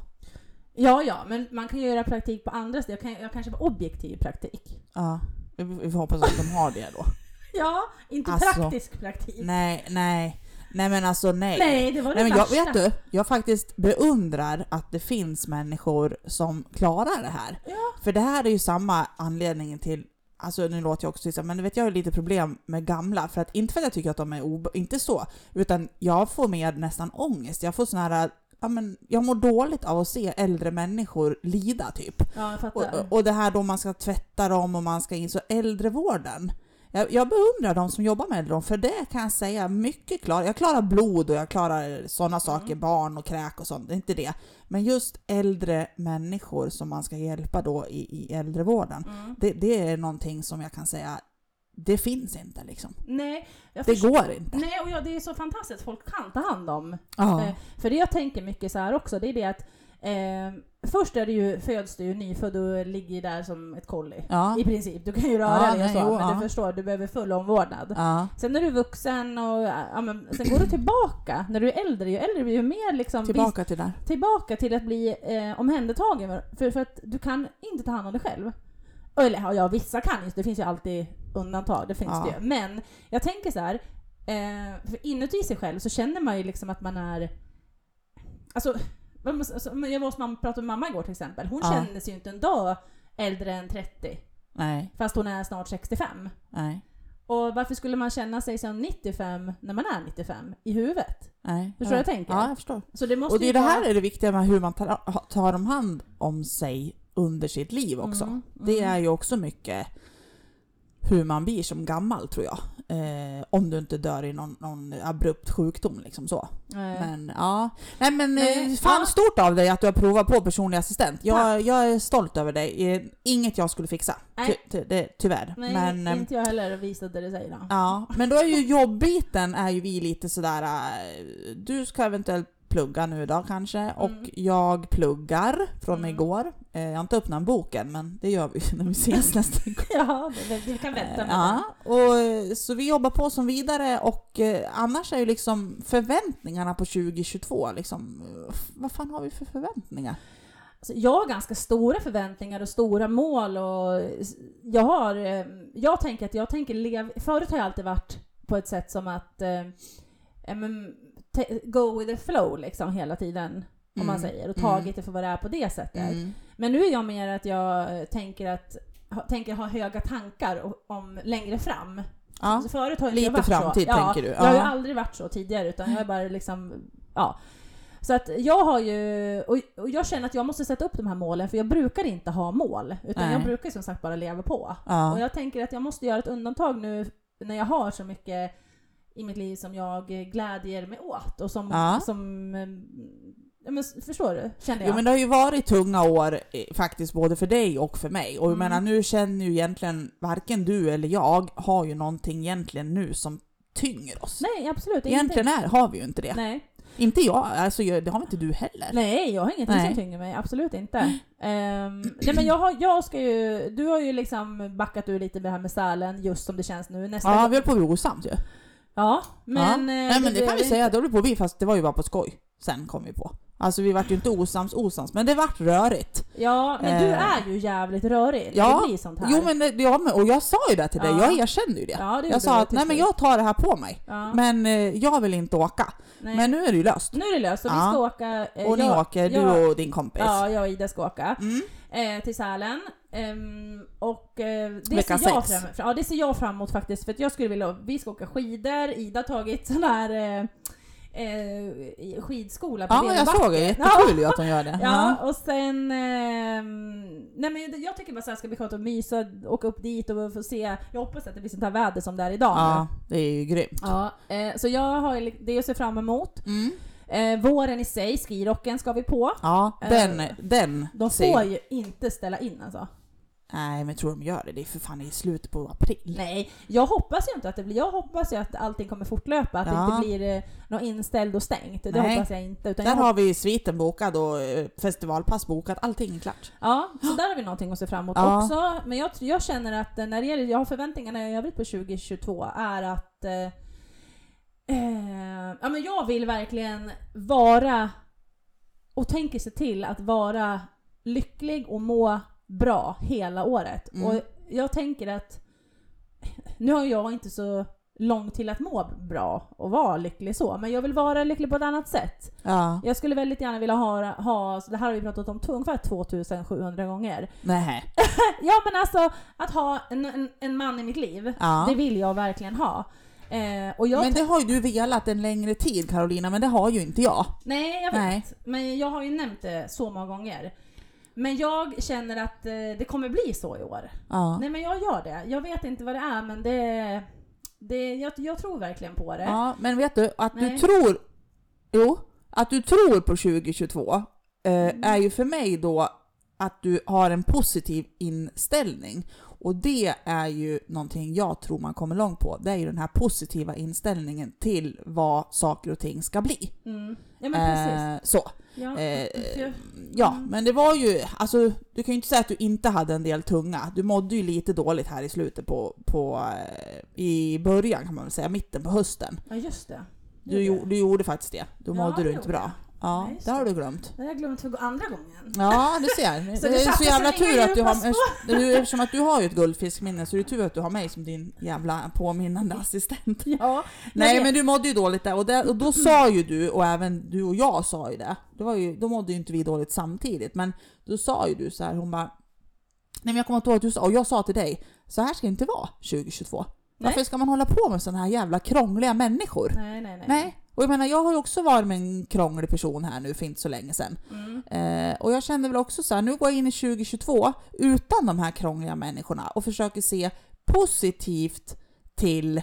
Ja, ja, men man kan ju göra praktik på andra ställen. Jag, kan, jag kanske var objektiv praktik. Ja. Vi, vi får hoppas att de har det då. Ja, inte Alltså, praktisk praktik. Nej, nej. Nej men alltså nej. Nej, det var det Nej, men jag, värsta. vet du, jag faktiskt beundrar att det finns människor som klarar det här. Ja. För det här är ju samma anledning till, alltså nu låter jag också så, men du vet jag har lite problem med gamla, för att inte för att jag tycker att de är obe- inte så, utan jag får mer nästan ångest. Jag får sån här, ja men jag mår dåligt av att se äldre människor lida typ. Ja, Och, och det här då man ska tvätta dem och man ska in, så äldrevården. Jag, jag beundrar de som jobbar med äldrevård, för det kan jag säga mycket klart. Jag klarar blod och jag klarar sådana saker, barn och kräk och sånt, det är inte det. Men just äldre människor som man ska hjälpa då i, i äldrevården, Mm. det, det är någonting som jag kan säga, det finns inte liksom. Nej, Det går inte. Nej, och ja, det är så fantastiskt folk kan ta hand om. Eh, för det jag tänker mycket så här också, det är det att eh, först är det ju, föds du ju nyfödd och ligger där som ett kolli. Ja. I princip. Du kan ju röra Ja, dig och så, jo, men ja. du förstår, du behöver full omvårdnad. Sen är du vuxen och ja, men, sen går du tillbaka. När du är äldre, ju äldre blir ju mer liksom Tillbaka till där. tillbaka till att bli eh, omhändertagen för, för att du kan inte ta hand om dig själv. Eller ja, vissa kan ju, det finns ju alltid undantag, det finns Ja. det ju. Men jag tänker så här, eh, för inuti sig själv så känner man ju liksom att man är... Alltså, alltså, jag var hos mamma, pratade med mamma igår till exempel. Hon Ja. känner sig ju inte en dag äldre än 30, Nej, fast hon är snart 65. nej, Och varför skulle man känna sig som 95 när man är 95 i huvudet? nej. Förstår ja. jag tänker? Ja, jag förstår. Så det måste Och det är ju det vara- här är det viktiga med hur man tar, tar om hand om sig under sitt liv också. Mm, Det mm. är ju också mycket hur man blir som gammal tror jag. Eh, om du inte dör i någon, någon abrupt sjukdom liksom så. Nej. Men ja, nej men Nej, eh, fan ja. stort av dig att du har provat på personlig assistent. Jag, jag är stolt över dig. Eh, Inget jag skulle fixa, ty, ty, det, tyvärr. Nej, men, eh, inte jag heller visade det sig då. Ja, men då är ju jobbiten är ju vi lite sådär, du ska eventuellt plugga nu då kanske, och Mm. jag pluggar från Mm. igår. Eh, Jag har inte öppnat boken, men det gör vi när vi ses nästa gång. Ja, vi kan vänta med Ja, och, eh, så vi jobbar på som vidare och eh, annars är ju liksom förväntningarna på 2022 liksom, eh, vad fan har vi för förväntningar? Alltså, jag har ganska stora förväntningar och stora mål och jag har, eh, jag tänker att jag tänker leva, förut har jag alltid varit på ett sätt som att eh, eh, men, go with the flow liksom hela tiden. Om man Mm, säger, och mm. tagit det för vad det är på det sättet. Mm. Men nu är jag mer att jag tänker att ha, tänker ha höga tankar om längre fram. Ja, Så förut har lite jag varit framtid så. Ja, tänker du. Jag har ju Ja. aldrig varit så tidigare utan jag är bara liksom, ja. Så att jag har ju, och och jag känner att jag måste sätta upp de här målen för jag brukar inte ha mål. Utan Nej. jag brukar som sagt bara leva på. Och ja. jag tänker att jag måste göra ett undantag nu när jag har så mycket i mitt liv som jag glädjer mig åt och som, Ja. som ja, men förstår du? Känner jag. Jo men det har ju varit tunga år eh, faktiskt både för dig och för mig. Och jag Mm. menar nu känner ju egentligen varken du eller jag har ju någonting egentligen nu som tynger oss. Nej absolut egentligen är, har vi ju inte det. Nej. Inte jag, alltså det har inte du heller. Nej, jag har ingenting Nej. som tynger mig. Absolut inte. Ehm, nej men jag, har, jag ska ju, du har ju liksom backat ur lite med det här med Sälen just som det känns nu. Nästa Ja, vi höll på att bli osams ju. Ja men... ja. eh, Nej men det blev kan vi säga, det på bli fast det var ju bara på skoj. Sen kom vi på. Alltså vi vart ju inte osams osams, men det vart rörigt. Ja, men du Eh. är ju jävligt rörig när Ja, det blir sånt här. Jo men, det- ja, men och jag sa ju det till dig, Ja. jag erkände ju det. ja, det jag sa du att nej men jag tar det här på mig. Ja. Men eh, jag vill inte åka. Nej. Men nu är det ju löst. Nu är det löst, så vi ska åka... eh, Och ni jag, åker, jag, du och din kompis. Ja, jag och Ida ska åka. Mm. eh, till Sälen. Ehm, och eh, det, ser jag fram, ja, det ser jag fram emot faktiskt. För att jag skulle vilja, vi ska åka skidor, Ida har tagit sån här eh, eh, skidskola på Ja, jag såg det. Jättekul ju att de gör det. Ja, och sen... ehm, nej men jag tycker bara så här ska bli skönt att mysa, åka upp dit och få se. Jag hoppas att det blir sånt här väder som det är idag ja, det är ju grymt. Ja, eh, så jag har det att se fram emot. Mm. Eh, våren i sig, skirocken ska vi på. Ja, Eh, den, den De får ju inte ställa in alltså. Nej, men tror de gör det. Det är för fan i slutet på april. Nej, jag hoppas ju inte att det blir... Jag hoppas ju att allting kommer fortlöpa, att Ja. det inte blir eh, något inställd och stängt. Det Nej. hoppas jag inte. Utan Där jag har vi sviten bokad och eh, festivalpass bokat. Allting är klart. Ja, så där har vi någonting att se fram emot Ja. också. Men jag, jag känner att eh, när det gäller, jag har förväntningarna i övrigt på 2022 är att eh, eh, ja, men jag vill verkligen vara och tänker se till att vara lycklig och må bra hela året. Mm. Och jag tänker att nu har jag inte så långt till att må bra och vara lycklig så, men jag vill vara lycklig på ett annat sätt. Ja. Jag skulle väldigt gärna vilja ha, ha det här har vi pratat om ungefär 2700 gånger. Nej. Ja men alltså att ha en, en, en man i mitt liv, Ja. det vill jag verkligen ha. Eh, och jag Men det har ju du velat en längre tid Carolina, men det har ju inte jag. Nej, jag vet. Nej. Men jag har ju nämnt det så många gånger. Men jag känner att eh, det kommer bli så i år. Ja. Nej men jag gör det. Jag vet inte vad det är men det... det jag, jag tror verkligen på det. ja, men vet du, att Nej. du tror... Jo, att du tror på 2022 eh, Mm. är ju för mig då att du har en positiv inställning. Och det är ju någonting jag tror man kommer långt på. Det är ju den här positiva inställningen till vad saker och ting ska bli. Mm. Ja men precis. Eh, så. Ja, Eh, jag- ja, Mm. men det var ju, alltså du kan ju inte säga att du inte hade en del tunga. Du mådde ju lite dåligt här i slutet på, på eh, i början kan man väl säga, mitten på hösten. ja just det. Du, du gjorde faktiskt det. Då mådde du inte bra. Ja, Ja, det har du glömt. Det har jag glömt för andra gången. Ja, du ser. Så det är så jävla tur att du har, eftersom att du har ju ett guldfiskminne så är det tur att du har mig som din jävla påminnande assistent. Ja. Nej det- men du mådde ju dåligt där och, det, och då sa ju du, och även du och jag sa ju det, det var ju, då mådde ju inte vi dåligt samtidigt, men då sa ju du så här, hon bara Nej men jag kommer inte ihåg att du sa, och jag sa till dig, så här ska det inte vara 2022. Nej. Varför ska man hålla på med sådana här jävla krångliga människor? Nej, nej, nej. Nej. Och jag menar, jag har ju också varit med en krånglig person här nu för inte så länge sedan. Mm. Eh, och jag kände väl också så här, nu går jag in i 2022 utan de här krångliga människorna och försöker se positivt till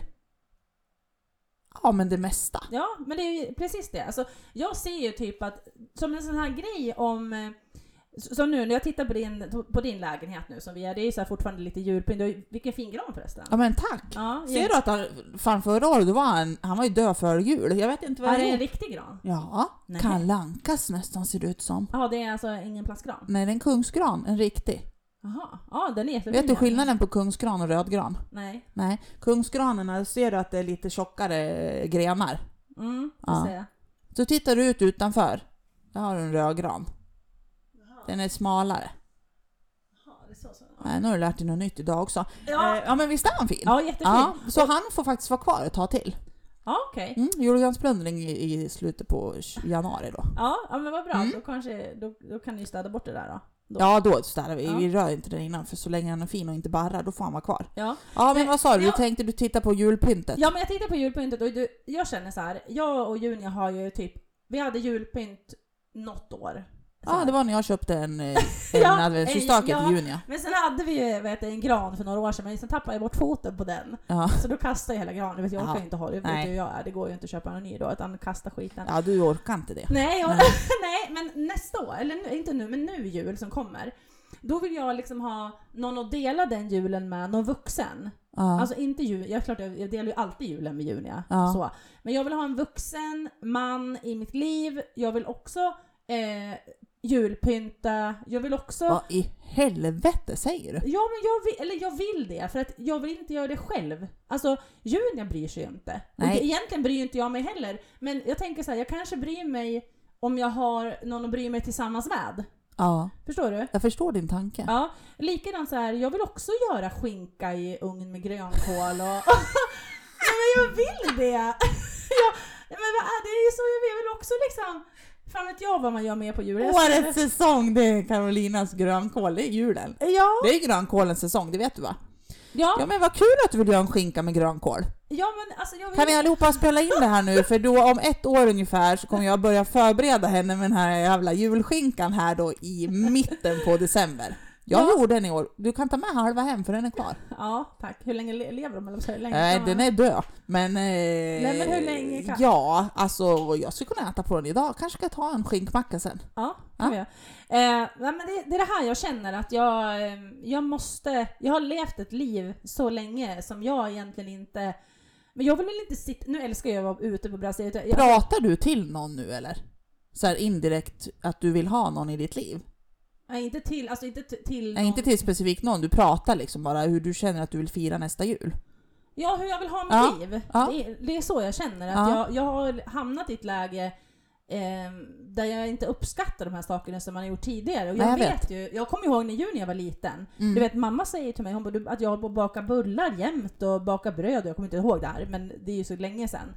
ja men det mesta. Ja, men det är ju precis det. Alltså, jag ser ju typ att, som en sån här grej om som nu när jag tittar på din, på din lägenhet nu som vi är, det är ju så fortfarande lite julpynt. Vilken fin gran förresten. Ja men tack! Ja, Ser du att han, fan förra året var han, han var ju död före jul. Jag vet inte vad Är det det en är. riktig gran? Ja, Nej. Kalle Ankas nästan ser det ut som. Ja, det är alltså ingen plastgran? Nej, det är en kungsgran, en riktig. Jaha, ja den är jättefin. Vet du skillnaden på kungsgran och rödgran? Nej. Nej, kungsgranen, ser du att det är lite tjockare grenar. Mm, Ja. får se. Så tittar du ut utanför, där har du en rödgran. Den är smalare. Jaha, det är så, så. Nej, nu har du lärt dig något nytt idag också. Ja, Eh, ja men visst är han fin? ja jättefin. Ja, Ja, så han får faktiskt vara kvar ett tag till. okej. Mm, julgransplundring i, i slutet på januari då. Ja, ja, men vad bra. Mm. Då, kanske, då, då kan ni städa bort det där då. Då. Ja, då städar vi. Ja. Vi rör inte den innan för så länge han är fin och inte barrar, då får han vara kvar. Ja. Ja, men vad sa du? Du ja. tänkte du titta på julpyntet? Ja men jag tittar på julpyntet och du, jag känner så här. jag och Junia har ju typ, vi hade julpynt något år. Ja, här. det var när jag köpte en, eh, en Ja, adventsljusstake ja. till Junia. Men sen hade vi ju vet, en gran för några år sedan men sen tappade jag bort foten på den. Ja. Så då kastade jag hela granen. Vet, jag orkar Ja. inte ha det, vet hur jag är. Det går ju inte att köpa en ny då utan kasta skiten. ja, du orkar inte det. Nej, jag, Nej. nej, men nästa år, eller inte nu, men nu jul som kommer. Då vill jag liksom ha någon att dela den julen med, någon vuxen. Ja. Alltså inte jul, jag, klart, jag, jag delar ju alltid julen med Junia. Ja. Så. Men jag vill ha en vuxen man i mitt liv. Jag vill också eh, julpynta. Jag vill också... Vad i helvete säger du? Ja, men jag vill, eller jag vill det, för att jag vill inte göra det själv. Alltså, Junia bryr sig ju inte. Nej. Och Egentligen bryr inte jag mig heller. Men jag tänker så här, jag kanske bryr mig om jag har någon att bry mig tillsammans med. Ja, Förstår du? jag förstår din tanke. Ja, likadant så här, jag vill också göra skinka i ugn med grönkål och... Nej men jag vill det! ja, men vad är det? Det är ju så jag vill också liksom... Fan vet jag vad man gör mer på julen? Årets säsong, det är Carolinas grönkål, det är julen. Ja, Det är grönkålens säsong, det vet du va? ja, Ja men vad kul att du vill göra en skinka med grönkål. ja men alltså jag vill... Kan vi allihopa spela in det här nu? För då om ett år ungefär så kommer jag börja förbereda henne med den här jävla julskinkan här då i mitten på december. Jag Ja. gjorde den i år. Du kan ta med halva hem för den är kvar. Ja, tack. Hur länge le- lever de? Eller du? länge Nej, den är död. Men... Eh, Nej, men hur länge kan- Ja, alltså jag skulle kunna äta på den idag. Kanske ska jag ta en skinkmacka sen. Ja, Ja. kan vi göra. Eh, men det, det är det här jag känner att jag, eh, jag måste... Jag har levt ett liv så länge som jag egentligen inte... Men jag vill väl inte sitta... Nu älskar jag att vara ute på brasiliet. Jag, Pratar du till någon nu eller? Så indirekt att du vill ha någon i ditt liv? Nej, inte till... Alltså inte till... Nej, någon- inte till specifikt någon. Du pratar liksom bara hur du känner att du vill fira nästa jul. Ja, hur jag vill ha mitt Ja, liv. ja. Det, är- det är så jag känner. Att Ja. jag, jag har hamnat i ett läge eh, där jag inte uppskattar de här sakerna som man har gjort tidigare. Och jag, Nej, jag vet. ju, jag kommer ihåg när Juni var liten. Mm. Du vet, mamma säger till mig hon bara, att jag på att baka bullar jämt och baka bröd. Jag kommer inte ihåg det här, men det är ju så länge sedan.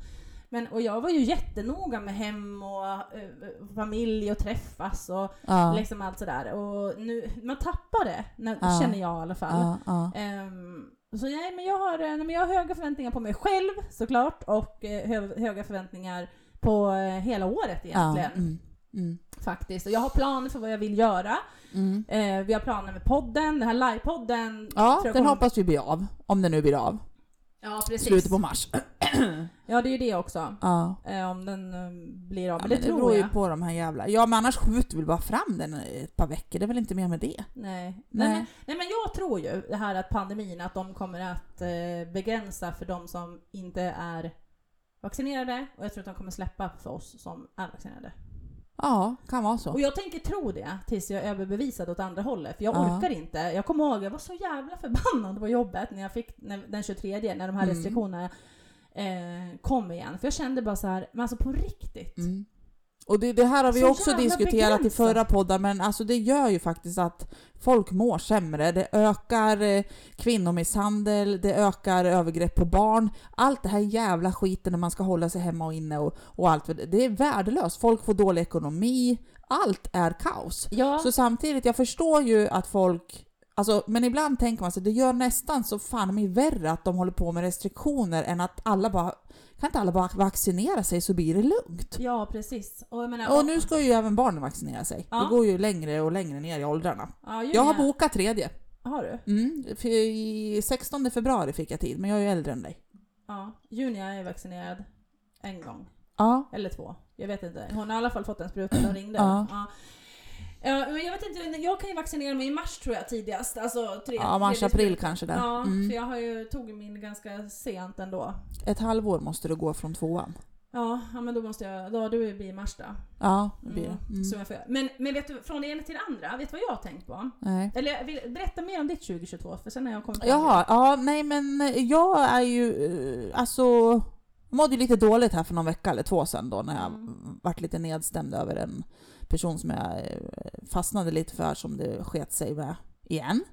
Men, och jag var ju jättenoga med hem och eh, familj och träffas och ja. liksom allt sådär. Och nu, man tappar det, när, Ja. känner jag i alla fall. ja. Ehm, så nej, men jag, har, eh, nej, men jag har höga förväntningar på mig själv såklart och eh, hö, höga förväntningar på eh, hela året egentligen. Mm, mm, Faktiskt. Och jag har planer för vad jag vill göra. mm. Eh, vi har planer med podden, den här livepodden. Ja, den kommer- hoppas vi blir av. Om den nu blir av. Ja, precis. Slutet på mars. Ja, det är ju det också. Ja. Eh, om den eh, blir av. Ja, Men men det det tror beror ju jag. på de här jävla... Ja men annars skjuter vi bara fram den ett par veckor, det är väl inte mer med det? Nej. Nej. Nej. men, nej, men jag tror ju det här att pandemin, att de kommer att eh, begränsa för de som inte är vaccinerade och jag tror att de kommer släppa för oss som är vaccinerade. Ja, kan vara Och så. jag tänker tro det tills jag är överbevisad åt andra hållet. För jag Ja. orkar inte. Jag kommer ihåg, jag var så jävla förbannad på jobbet när jag fick när, den 23, när de här Mm. restriktionerna eh, kom igen. För jag kände bara så här, men alltså på riktigt. Mm. Och det, det här har vi Så också diskuterat i begränsat. förra poddar, men alltså det gör ju faktiskt att folk mår sämre. Det ökar eh, kvinnomisshandel, det ökar övergrepp på barn. Allt det här jävla skiten när man ska hålla sig hemma och inne och, och allt. Det är värdelöst. Folk får dålig ekonomi. Allt är kaos. Ja, Så samtidigt, jag förstår ju att folk Alltså, men ibland tänker man sig det gör nästan så fan mig värre att de håller på med restriktioner än att alla bara kan inte alla bara vaccinera sig så blir det lugnt? ja precis. Och, menar, Och nu ska ju även barnen vaccinera sig. Ja. Det går ju längre och längre ner i åldrarna. ja, Jag har bokat tredje. Har du? Mm, i 16 februari fick jag tid, men jag är ju äldre än dig. Ja. Junia är vaccinerad en gång. Ja. Eller två. Jag vet inte. Hon har i alla fall fått en spruta. De ringde. Ja. Ja. Ja, men jag vet inte, jag kan ju vaccinera mig i mars tror jag tidigast. Alltså tre, Ja, mars, tredje april sprutan. kanske där. Ja, Mm. för jag har ju tog min ganska sent ändå. Ett halvår måste du gå från tvåan. Ja, ja men då måste jag, då, då blir i mars då. Ja, det blir Mm, det. Mm. göra. Men, men vet du, från det ena till det andra, vet du vad jag har tänkt på? Nej. Eller vill, berätta mer om ditt 2022, för sen har jag kommit Jaha, ja, nej men jag är ju, eh, alltså, mådde ju lite dåligt här för någon vecka eller två sedan då när jag Mm. vart lite nedstämd över en person som jag eh, fastnade lite för som det sket sig med igen.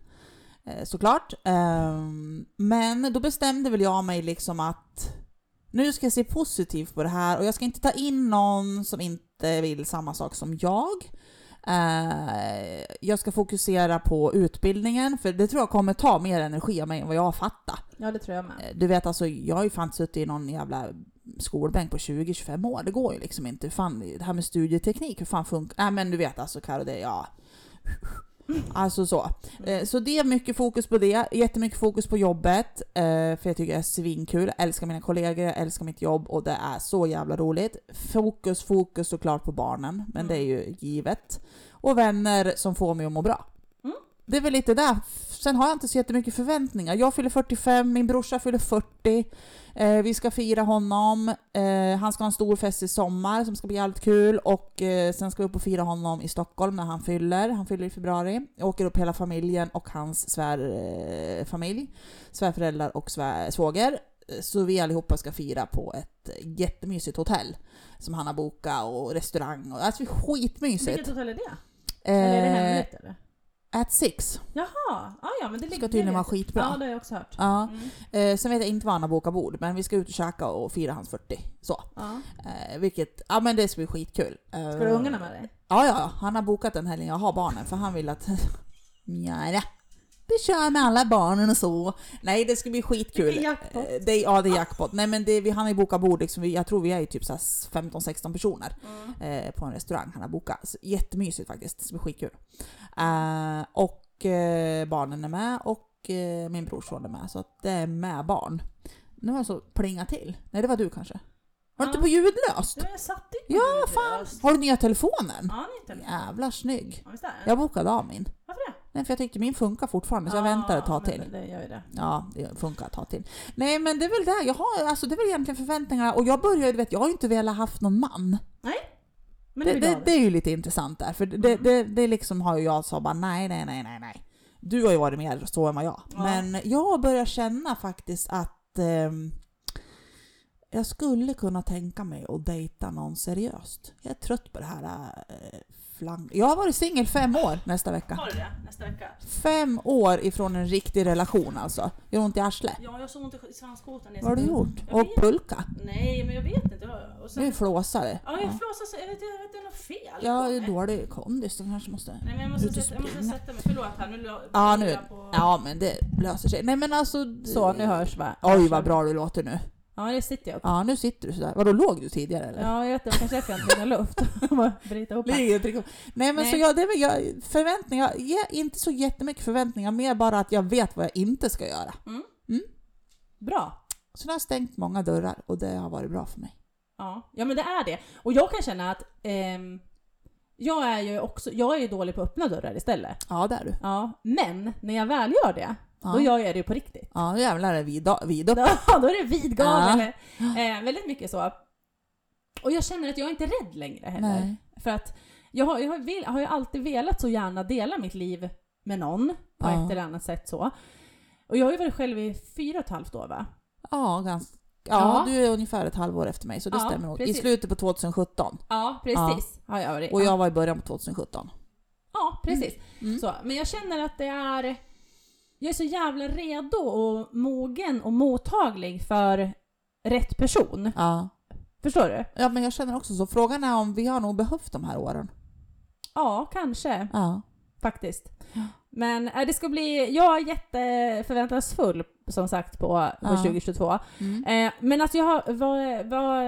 Eh, Såklart. Ehm, Men då bestämde väl jag mig liksom att nu ska jag se positivt på det här och jag ska inte ta in någon som inte vill samma sak som jag. Eh, jag ska fokusera på utbildningen, för det tror jag kommer ta mer energi av mig än vad jag har fattat. Ja, det tror jag med. Du vet alltså, jag har ju fan suttit i någon jävla skolbänk på 20-25 år. Det går ju liksom inte. Fan, det här med studieteknik, hur fan funkar Nej men du vet alltså Karo, det ja... Alltså så. Eh, Så det är mycket fokus på det. Jättemycket fokus på jobbet. eh, För jag tycker det är svinkul. Jag älskar mina kollegor, jag älskar mitt jobb och det är så jävla roligt. Fokus, fokus såklart på barnen. Men Mm. det är ju givet. Och vänner som får mig att må bra. Det är väl lite där. Sen har jag inte så jättemycket förväntningar. Jag fyller 45, min brorsa fyller 40. Eh, vi ska fira honom. Eh, han ska ha en stor fest i sommar som ska bli jävligt kul. Och eh, sen ska vi upp och fira honom i Stockholm när han fyller. Han fyller i februari. Jag åker upp hela familjen och hans svärfamilj. Eh, svärföräldrar och svär, svåger. Eh, Så vi allihopa ska fira på ett jättemysigt hotell. Som han har bokat och restaurang. Och, alltså skitmysigt. Vilket hotell är det? Eller är det Eh, hemligt eller? At Six. Jaha, ah, ja men det ligger... Ska tydligen vara skitbra. Ja, det har jag också hört. Ja. Mm. Eh, sen vet jag inte var han har bokat bord, men vi ska ut och käka och fira hans 40. Så. Ja. Eh, vilket, ja men det ska bli skitkul. Eh, Ska du ha ungarna med dig? Ja, ja, han har bokat den helgen jag har barnen för han vill att ja, vi kör med alla barnen och så. Nej, det ska bli skitkul. Vilken jackpot. Eh, Det, ja, det är jackpot. Nej, men det, vi, han har ju bokat bord, liksom, jag tror vi är ju typ så här 15-16 personer Mm. eh, på en restaurang han har bokat. Så, jättemysigt faktiskt, det ska bli skitkul. Eh, och eh, barnen är med och eh, min brorson är med. Så att det är med barn. Nu har jag så plingat till. Nej, det var du kanske? Var du inte Ja. på ljudlöst? Du, jag satt inte Ja, ljudlöst. fan! Har du nya telefonen? Ja, ni inte. Jävlar snygg. Ja, är det? Jag bokade av min. Varför det? Nej, för jag tyckte min funkar fortfarande så jag Ja, väntar ett tag till. Det gör det. Ja, det funkar ett tag till. Nej, men det är väl det. Jag har, alltså, det är väl egentligen förväntningarna. Och jag börjar ju, du vet, jag har ju inte velat haft någon man. Men Det, det, glada. det är ju lite intressant där. För det, Mm. det, det liksom har ju jag så bara nej, nej, nej, nej, nej. Du har ju varit mer så än vad jag. Ja. Men jag börjar känna faktiskt att ehm, jag skulle kunna tänka mig att dejta någon seriöst. Jag är trött på det här äh, flang... Jag har varit singel fem år nästa vecka. Har du det? Nästa vecka? Fem år ifrån en riktig relation alltså. Gör ont i arslet. Ja, jag har så ont i svanskotan. Vad har du gjort? Jag Och vet. pulka? Nej, men jag vet inte. Jag- Och Du är sen, flåsare. ja, jag flåsar så jag vet, jag vet det är något fel. Ja, på det är dålig kondis. Du kanske måste... Nej, men jag måste, sätta, jag måste sätta mig. Förlåt här, nu Ja, nu, jag på... ja, men det löser sig. Nej men alltså... Så, nu hörs va? Oj vad bra du låter nu. Ja, det sitter jag upp. Ja, nu sitter du sådär. Vadå, låg du tidigare eller? Ja, jag vet inte. Kanske därför jag inte hinner luft. Bryta ihop. Nej men Nej. så jag, det är jag, förväntningar, inte så jättemycket förväntningar, mer bara att jag vet vad jag inte ska göra. Bra. Så nu har jag stängt många dörrar och det har varit bra för mig. Ja. ja, men det är det. Och jag kan känna att ehm, jag är ju också, jag är ju dålig på att öppna dörrar istället. Ja, det är du. Ja, men när jag väl gör det, Ja, då gör jag det på riktigt. ja jävlar är vi vid, upp. Ja, då är det vidgavel. Ja. Eh, väldigt mycket så. Och jag känner att jag är inte rädd längre heller. Nej. För att jag har, jag har, vill, har ju alltid velat så gärna dela mitt liv med någon på Ja. ett eller annat sätt så. Och jag har ju varit själv i fyra och ett halvt år va? Ja, ganska. Ja, Ja. du är ungefär ett halvår efter mig så det Ja, stämmer nog. I slutet på 2017 Ja, precis. Har jag och jag var i början på 2017. Ja, precis. Mm. Så, men jag känner att det är... Jag är så jävla redo och mogen och mottaglig för rätt person. Ja. Förstår du? ja, men jag känner också så. Frågan är om vi har nog behövt de här åren. Ja, kanske. Ja. Faktiskt. Men äh, det ska bli... Jag är jätteförväntansfull som sagt på, på Ja. 2022. Mm. Eh, men alltså jag har... Vad... vad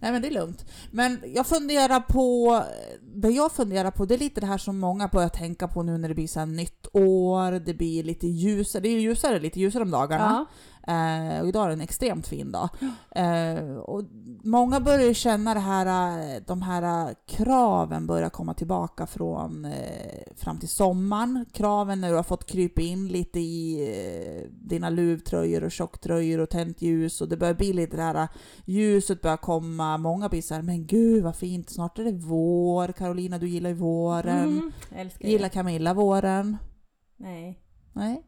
Nej men det är lugnt. Men jag funderar på, det jag funderar på det är lite det här som många börjar tänka på nu när det blir så nytt år, det blir lite ljusare, det är ju ljusare, lite ljusare om dagarna. ja. Eh, och idag är det en extremt fin dag. Eh, och många börjar känna det här, de här kraven börjar komma tillbaka från eh, fram till sommaren. Kraven när du har fått krypa in lite i eh, dina luvtröjor och tjocktröjor och tänt ljus och det börjar bli lite det här, eh, ljuset börjar komma. Många blir så här, men gud vad fint, snart är det vår. Carolina, du gillar ju våren. Mm, Gillar. Camilla våren? Nej. Nej,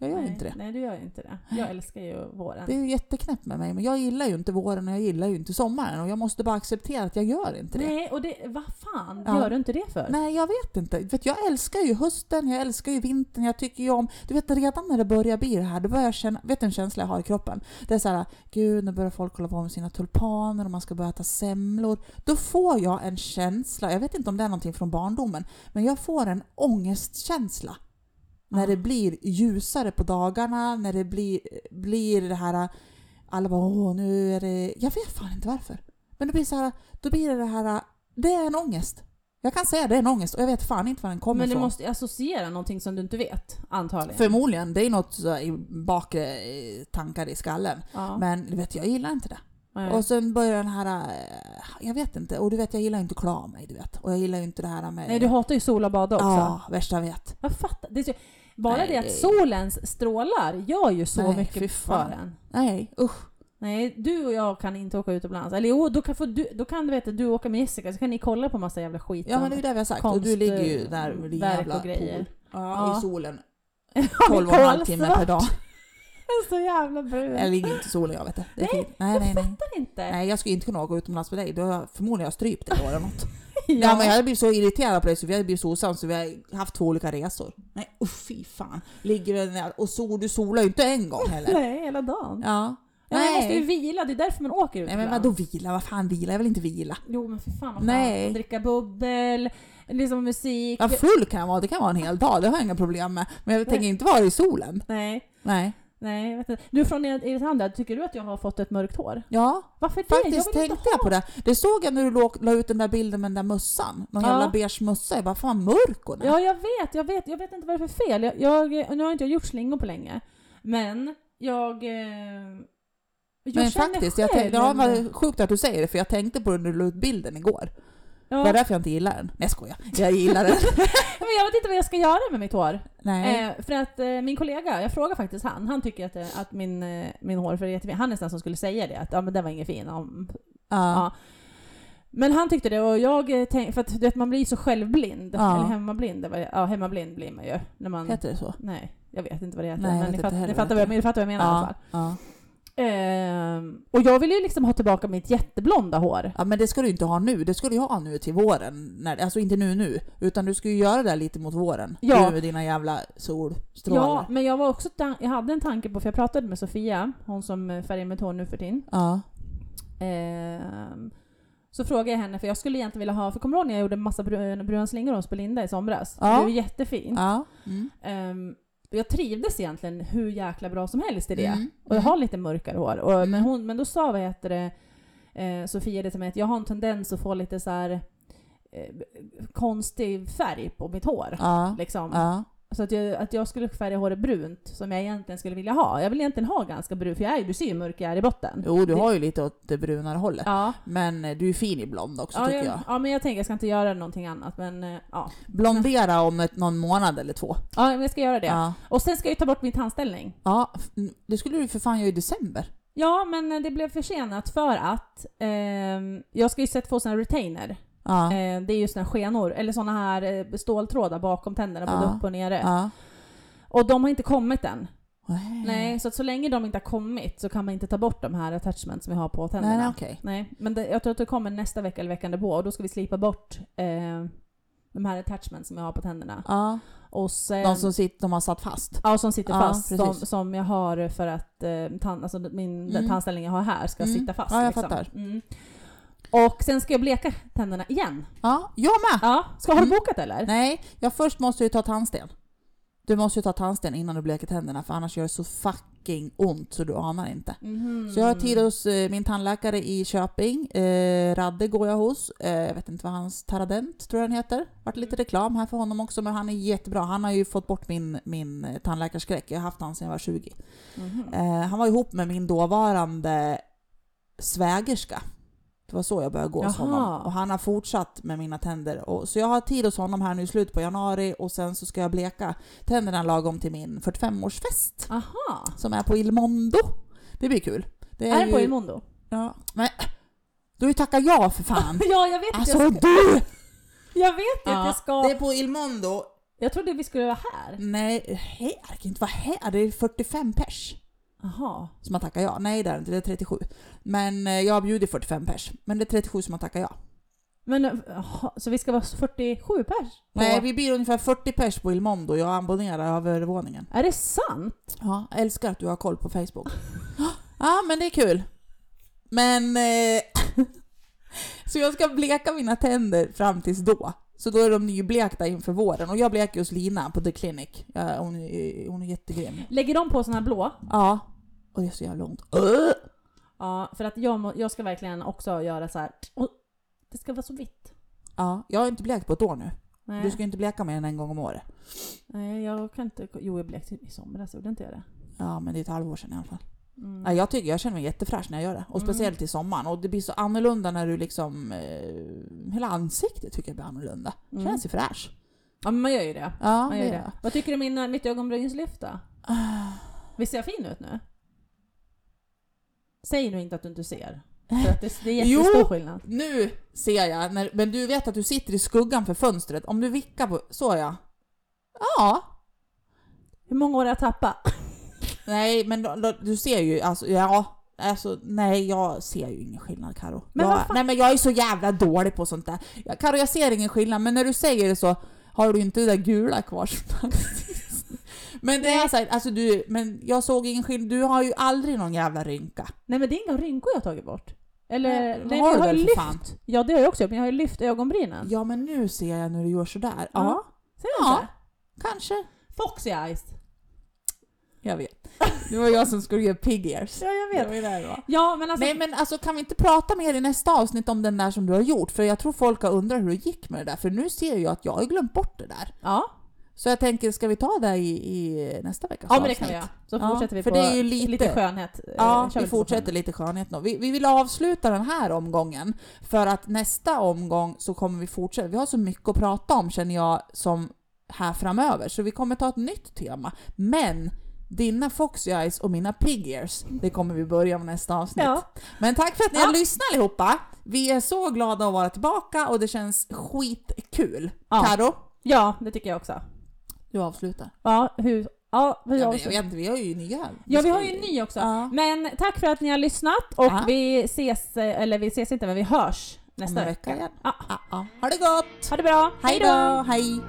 jag gör nej, inte det. Nej, du gör ju inte det. Jag älskar ju våren. Det är ju jätteknäppt med mig, men jag gillar ju inte våren och jag gillar ju inte sommaren och jag måste bara acceptera att jag gör inte det. Nej, och det... Vad fan Ja. gör du inte det för? Nej, jag vet inte. Vet, jag älskar ju hösten, jag älskar ju vintern, jag tycker ju om... Du vet redan när det börjar bli det här, då börjar jag känna... Vet du en känsla jag har i kroppen? Det är så här, gud nu börjar folk hålla på med sina tulpaner och man ska börja äta semlor. Då får jag en känsla, jag vet inte om det är någonting från barndomen, men jag får en ångestkänsla. När Ja. det blir ljusare på dagarna, när det blir, blir det här... Alla bara åh nu är det... Jag vet fan inte varför. Men det blir så här, då blir det det här... Det är en ångest. Jag kan säga det är en ångest och jag vet fan inte var den kommer Men du ifrån. måste associera någonting som du inte vet, antagligen. Förmodligen, det är något i bakre eh, tankar i skallen. ja. Men du vet, jag gillar inte det. Nej. Och sen börjar den här... eh, Jag vet inte. Och du vet, jag gillar inte att klä mig, du vet. Och jag gillar ju inte det här med... Nej, du hatar ju sol och bada också. Ja, värsta jag vet. Jag fattar. Det är så, bara Nej, det att solens strålar gör ju så Nej, mycket för en. Nej, usch. Nej, du och jag kan inte åka utomlands. Eller jo, då kan, få du, då kan du veta du åka med Jessica så kan ni kolla på massa jävla skit. Ja, men det är ju det vi har sagt. konst, och du ligger ju där med din jävla och grejer. pool. Ja, i solen. Ja, 12 och en halv timme per dag. så jävla brun. Jag ligger inte i solen, jag vet det. det Nej, nej, nej, nej. fattar inte. Nej, jag skulle inte kunna åka utomlands med dig. Då har jag förmodligen jag strypt dig då eller något. Ja. men jag hade blivit så irriterad på dig så vi hade blivit så osams så vi har haft två olika resor. Nej usch fy fan. Ligger där och sol, du solar ju inte en gång heller. Nej, hela dagen. Ja. Ja, man måste ju Nej. vila, det är därför man åker Nej utomlands. men vadå vila? Vad fan vila? Jag vill inte vila. Jo men för fan vad Nej. fan. Dricka bubbel, liksom musik. Ja, full kan jag vara, det kan vara en hel dag, det har jag inga problem med. Men jag tänker inte vara i solen. Nej. Nej. Nej, jag vet inte. Du från Eritanda, tycker du att jag har fått ett mörkt hår? Ja, Varför det? faktiskt jag tänkte jag på det. Det såg jag när du låg, la ut den där bilden med den där mössan. Någon Ja. jävla beige mössa. Jag bara, fan mörk hon är. Ja, jag vet, jag vet. Jag vet inte vad det är för fel. Jag, jag, nu har inte jag gjort slingor på länge. Men jag... Eh, jag Men faktiskt, jag själv- tänkte, ja, vad sjukt att du säger det, för jag tänkte på det när du la ut bilden igår. Ja, Det var därför jag inte gillar den. Nej jag skojar. Jag gillar den. men jag vet inte vad jag ska göra med mitt hår. Nej. Eh, för att eh, min kollega, jag frågar faktiskt han, han tycker att, eh, att min, eh, min hårfärg är jättefin. Han är nästan som skulle säga det, att ja, men den var ingen fin. Om, ja. ja. Men han tyckte det och jag tänkte, för att du vet, man blir så självblind. Ja. Eller hemmablind. Ja, hemmablind blir man ju. När man, Heter det så? Nej, jag vet inte vad det heter. Nej, men ni, fatt, ni, fattar vad, jag- ni fattar vad jag menar i alla fall. Ja. Ehm, och jag vill ju liksom ha tillbaka mitt jätteblonda hår. ja men det ska du inte ha nu. Det ska du ha nu till våren. När, alltså inte nu nu. Utan du ska ju göra det lite mot våren. Ja. Du med dina jävla solstrålar. Ja, men jag var också jag hade en tanke på, för jag pratade med Sofia, hon som färgar mitt hår nu för tiden. Ja. Ehm, så frågade jag henne, för jag skulle egentligen vilja ha, för kommer du ihåg när jag gjorde massa brun, bruna slingor hos Belinda i somras? Ja. Det blev jättefint. Ja. Mm. Ehm, jag trivdes egentligen hur jäkla bra som helst i det. Mm. Och jag har lite mörkare hår. Och, Mm. men, hon, men då sa vad heter det, eh, Sofia det till mig att jag har en tendens att få lite så här eh, konstig färg på mitt hår. Ja. Liksom. Ja. Så att jag, att jag skulle färga håret brunt, som jag egentligen skulle vilja ha. Jag vill egentligen ha ganska brunt, för jag är, du ser ju mörk jag är i botten. Jo, du har ju lite åt det brunare hållet. Ja. Men eh, du är fin i blond också Ja, tycker jag, jag. ja, men jag tänker jag ska inte göra någonting annat. Men eh, ja, Blondera om ett, någon månad eller två. ja men jag ska göra det. Ja. Och sen ska jag ju ta bort min tandställning. ja. Det skulle du för fan göra i december. Ja, men eh, det blev försenat för att ehm, jag ska ju sätta få såna retainer. Ja. Eh, det är ju såna skenor, eller såna här eh, ståltrådar bakom tänderna, både Ja. upp och nere. ja. Och de har inte kommit än. Nej. Nej, så att så länge de inte har kommit så kan man inte ta bort de här attachments som vi har på tänderna. Nej, okej. Nej, men det, jag tror att det kommer nästa vecka eller veckan därpå och då ska vi slipa bort eh, de här attachments som jag har på tänderna. Ja. Och sen, De som sitter, de har satt fast. ja, som sitter Ja, fast, som, precis. som jag har för att eh, tan, alltså min Mm. tandställning jag har här ska Mm. sitta fast. Ja, jag liksom. fattar. Mm. Och sen ska jag bleka tänderna igen. Ja, jag med! Ja, ska, har du Mm. bokat eller? Nej, jag först måste ju ta tandsten. Du måste ju ta tandsten innan du bleker tänderna för annars gör det så fucking ont så du anar inte. Mhm. Så jag har tid hos eh, min tandläkare i Köping. Eh, Radde går jag hos. Eh, jag vet inte vad hans Taradent tror jag den heter. Vart lite reklam här för honom också men han är jättebra. Han har ju fått bort min, min eh, tandläkarskräck. Jag har haft han sedan jag var 20. Mhm. Eh, han var ihop med min dåvarande svägerska. Det var så jag började gå hos Jaha. honom. Och han har fortsatt med mina tänder. Och, så jag har tid hos honom här nu i slutet på januari och sen så ska jag bleka tänderna lagom till min 45-årsfest. Aha. Som är på Il Mondo. Det blir kul. Det Är, det på Il Mondo? Ja. Men du har ju tackat ja för fan. ja, jag vet att Alltså jag ska. du! Jag vet ju att jag ska. Det är på Il Mondo. Jag trodde vi skulle vara här. Nej, här, det kan inte vara här. Det är 45 pers. Jaha. som har tackat ja. Nej, det är det inte. Det är 37. Men eh, jag har bjudit 45 pers. Men det är 37 som har tackat ja. Men eh, jaha, så vi ska vara 47 pers? På... Nej, vi blir ungefär 40 pers på Il Mondo. Jag abonnerar övervåningen. Är det sant? Ja, jag älskar att du har koll på Facebook. Ja, men det är kul. Men... Eh, så jag ska bleka mina tänder fram tills då. Så då är de nyblekta inför våren. Och jag bleker hos Lina på The Clinic. Ja, hon, är, hon är jättegrym. Lägger de på såna här blå? Ja. Och det är så jävla ont. Ja, för att jag, må, jag ska verkligen också göra så här. Det ska vara så vitt. Ja, jag har inte blekt på ett år nu. Nej, Du ska ju inte bleka mer än en gång om året. Nej jag kan inte. Jo, jag blekte i somras, gjorde inte jag det? Ja, men det är ett halvår sedan i alla fall. Mm. Ja, jag tycker jag känner mig jättefräsch när jag gör det. Och Mm. speciellt i sommaren. Och det blir så annorlunda när du liksom... Eh, hela ansiktet tycker jag blir annorlunda. Mm. Känns ju fräsch. Ja, men man gör ju det. Ja, Man gör det det. Vad tycker du om min, mitt ögonbrynslyft då? Ah, Visst ser jag fin ut nu? Säg nu inte att du inte ser. För att det, det är jättestor Jo. skillnad. Nu ser jag, när, men du vet att du sitter i skuggan för fönstret. Om du vickar på... Så ja. Ja. Hur många år har jag tappat? Nej, men då, då, du ser ju, alltså, ja. Alltså, nej, jag ser ju ingen skillnad Karo. Men jag, Nej men jag är så jävla dålig på sånt där. Ja, Karo, jag ser ingen skillnad, men när du säger det så har du inte det där gula kvar som. Men det är så här, alltså du, men jag såg ingen skillnad. Du har ju aldrig någon jävla rynka. Nej men det är inga rynkor jag har tagit bort. Eller, Nej, nej, har jag har ju lyft. fan? Ja det har jag också men jag har ju lyft ögonbrynen. Ja men nu ser jag när du gör sådär. Ja, Ja. Ser du Ja. kanske. Foxy eyes. Jag vet. Det var jag som skulle göra pig ears. Ja, jag vet. där det var. Ja, men alltså... Nej men alltså kan vi inte prata mer i nästa avsnitt om den där som du har gjort? För jag tror folk har undrat hur det gick med det där, för nu ser jag att jag har glömt bort det där. Ja, Så jag tänker, ska vi ta det i, i nästa veckas ja men det kan vi göra. Så Ja, fortsätter vi för på det är ju lite- lite skönhet. Eh, Ja, vi fortsätter skönhet. lite skönhet nu. Vi, vi vill avsluta den här omgången för att nästa omgång så kommer vi fortsätta. Vi har så mycket att prata om känner jag som här framöver, så vi kommer ta ett nytt tema. Men dina Foxy Eyes och mina Pig Ears, det kommer vi börja med nästa avsnitt. Ja. Men tack för att ni Ja. har lyssnat allihopa! Vi är så glada att vara tillbaka och det känns skitkul. Ja. Karo, ja, det tycker jag också. du avslutar. Ja, hur... Ja, hur Ja, men vet vi har ju nya. Ja, vi har ju en ny också. Ja. Men tack för att ni har lyssnat och Ja. vi ses, eller vi ses inte, men vi hörs nästa vecka igen. Ja. Ja, ja. Ha det gott! Ha det bra! Hej då! Hej!